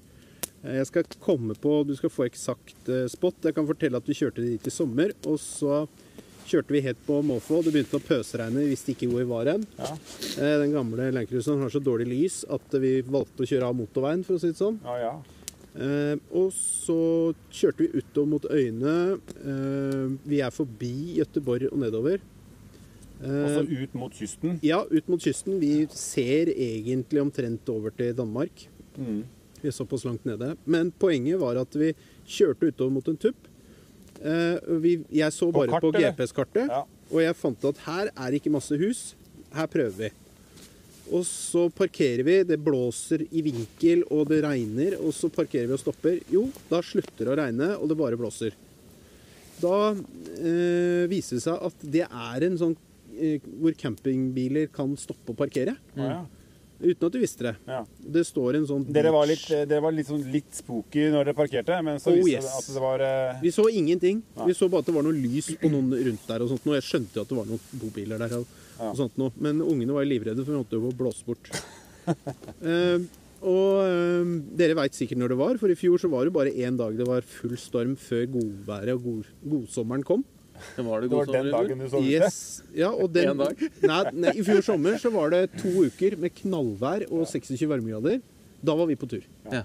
Eh, Jeg skal komme på Du skal få eksakt eh, spot. Jeg kan fortelle at vi kjørte dit i sommer, og så kjørte vi helt på måfå. Det begynte å pøsregne, vi visste ikke hvor vi var hen. Ja. Eh, Den gamle Landcruiseren har så dårlig lys at vi valgte å kjøre av motorveien, for å si det sånn. Ja, ja. Eh, og så kjørte vi utover mot øyene. Eh, vi er forbi Gøteborg og nedover. Eh, Og så ut mot kysten. ja, ut mot kysten. Vi ser egentlig omtrent over til Danmark. Mm. Vi er såpass langt nede. Men poenget var at vi kjørte utover mot en tupp. Eh, vi, jeg så bare på, på? GPS-kartet, Ja. og jeg fant at her er ikke masse hus. Her prøver vi. Og så parkerer vi. Det blåser i vinkel, og det regner. Og så parkerer vi og stopper. Jo, da slutter det å regne, og det bare blåser. Da eh, viser det seg at det er en sånn eh, hvor campingbiler kan stoppe og parkere. Ja, ja. Uten at du visste det. Ja. Det står en sånn Dere var litt, dere var litt, sånn litt spooky når dere parkerte, men så Oh, viste yes. det at det var uh... Vi så ingenting. Nei. Vi så bare at det var noe lys på noen rundt der. og sånt. noe. jeg skjønte at det var noen bobiler der. og, Ja. og sånt nå. Men ungene var livredde, for vi måtte jo blåse bort. uh, og eh, dere veit sikkert når det var, for i fjor så var det bare én dag det var full storm før godværet og god, godsommeren kom. Det var det Det var den dagen du så ute. Yes. Ja, og den, dag? Nei, nei, I fjor sommer så var det to uker med knallvær og 26 varmegrader. Da var vi på tur. Ja.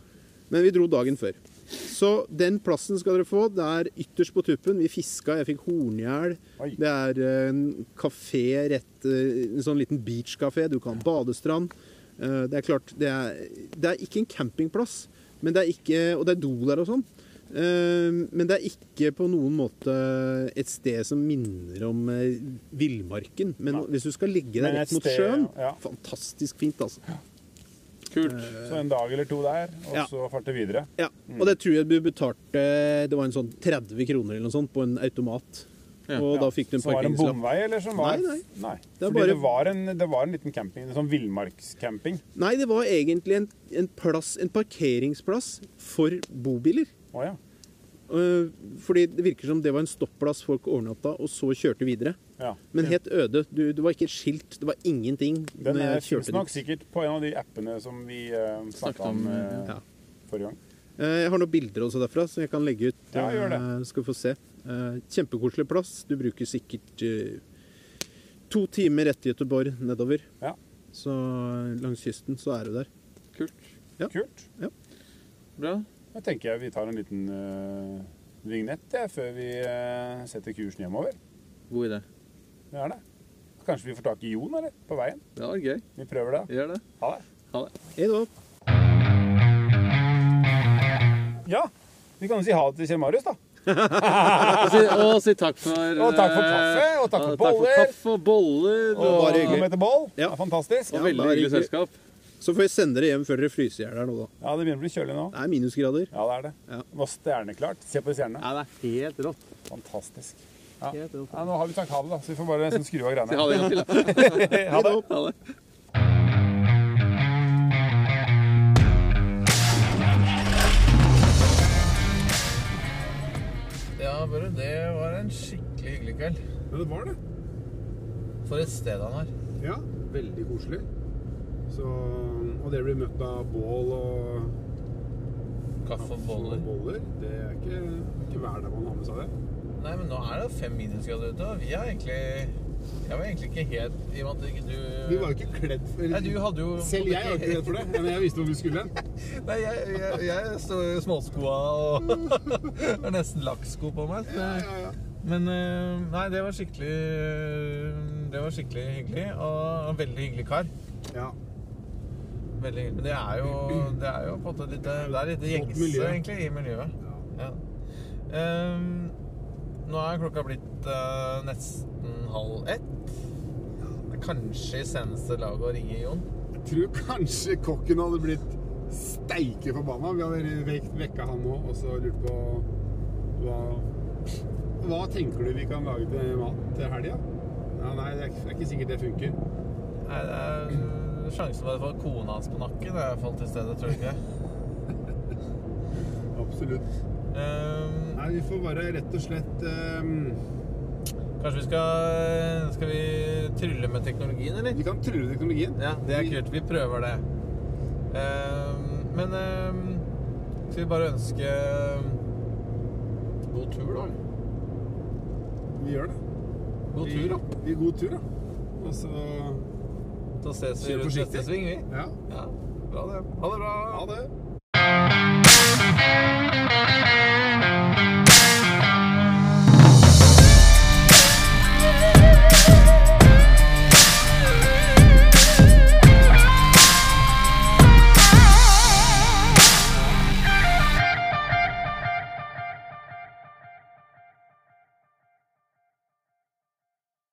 Men vi dro dagen før. Så den plassen skal dere få. Det er ytterst på tuppen. Vi fiska, jeg fikk horngjell. Det er eh, en kafé rett eh, En sånn liten beachkafé. Du kan ha badestrand. Eh, Det er klart, det er, det er ikke en campingplass, men det er ikke, og det er do der og sånn. Eh, Men det er ikke på noen måte et sted som minner om eh, villmarken. Men Nei. hvis du skal ligge der rett mot sjøen, ja. fantastisk fint, altså. Kult. Så en dag eller to der, og Ja. så farte videre. Ja, og det tror jeg du betalte Det var en sånn 30 kroner eller noe sånt på en automat. Ja. Og da fikk du en Så var det en bomvei, eller som var Nei, nei. Det er Fordi bare- det, var en, det var en liten camping, en sånn villmarkscamping. Nei, det var egentlig en, en plass, en parkeringsplass for bobiler. Å ja. Øh, fordi det virker som det var en stopplass folk overnatta, og så kjørte videre. ja. Men helt øde. Du, det var ikke et skilt, det var ingenting. Den fins finnes nok dit. sikkert på en av de appene som vi uh, Snakket snakka om eh, Ja. forrige gang. Eh, Jeg har noen bilder også derfra, som jeg kan legge ut. Ja, gjør det. Eh, Skal vi få se. Eh, Kjempekoselig plass. Du bruker sikkert eh, to timer etter Göteborg nedover. Ja. Så eh, langs kysten så er du der. Kult. Ja. Kult. Bra. Da tenker jeg vi tar en liten uh, vignett ja, før vi uh, setter kursen hjemover. God idé. Det er det. Kanskje vi får tak i Jon eller, på veien? Det var gøy. Vi prøver det. Gjør det. Ha det. Ha det. Hei da. Ja, vi kan jo si ha det til Kjell Marius, da. Og si, og si takk for Og takk for eh, kaffe, og takk for boller. Takk for kaffe og boller. Og bare hyggelig. boll. Ja. Ja, fantastisk. Og Ja, veldig hyggelig. selskap. Så får jeg sende dere hjem før dere fryser i hjel her nå, da. Ja, det begynner å bli kjølig nå. Det er minusgrader. Ja, det er det. Ja. Det var stjerneklart. Se på stjernene. Ja, det er helt rått. Fantastisk. Ja. Helt rått. Ja, nå har vi sagt ha det, da, så vi får bare sånn, skru av greiene. ha det. Ha det. Ha det. Ja, Børre, det var en skikkelig hyggelig kveld. Ja, det var det. For et sted han har. Ja, veldig koselig. Så, og dere blir møtt av bål og Kaffe og boller. boller. Det er ikke, ikke hver dag man har med seg det. Nei, men nå er det fem minusgrader ute, og vi er egentlig Jeg var egentlig ikke helt I og med at ikke du Vi var jo ikke kledd for Nei, du hadde jo Selv jeg var ikke redd for det, men jeg visste hvor vi skulle. Nei, jeg, jeg, jeg står i småskoa og har nesten lakksko på meg. Ja, ja, ja. Men eh, nei, det var skikkelig Det var skikkelig hyggelig. Og en veldig hyggelig kar. ja. Veldig hyggelig. Men det er jo, det er jo på en måte litt Det er litt gjengse, egentlig, i miljøet. Ja. Um, nå er klokka blitt uh, nesten halv ett. Det er kanskje i seneste laget å ringe Jon. Jeg tror kanskje kokken hadde blitt steike forbanna. Vi hadde vekt, vekka han nå og så lurt på hva, hva tenker du vi kan lage til mat til helga? Ja, nei, det er, det er ikke sikkert det funker. Nei, det er Sjansen for å få kona hans på nakken er iallfall til stede, tror du ikke? Absolutt. Um, Nei, vi får bare rett og slett um, kanskje vi skal Skal vi trylle med teknologien, eller? Vi kan trylle teknologien. Ja, det er kult. Vi prøver det. Um, men Skal vi bare ønske god tur, da? Vi gjør det. God tur, da. Vi god tur, da. Og så da ses vi neste sving, vi. Ja. ja. Bra, det. Ha det bra. Ha det.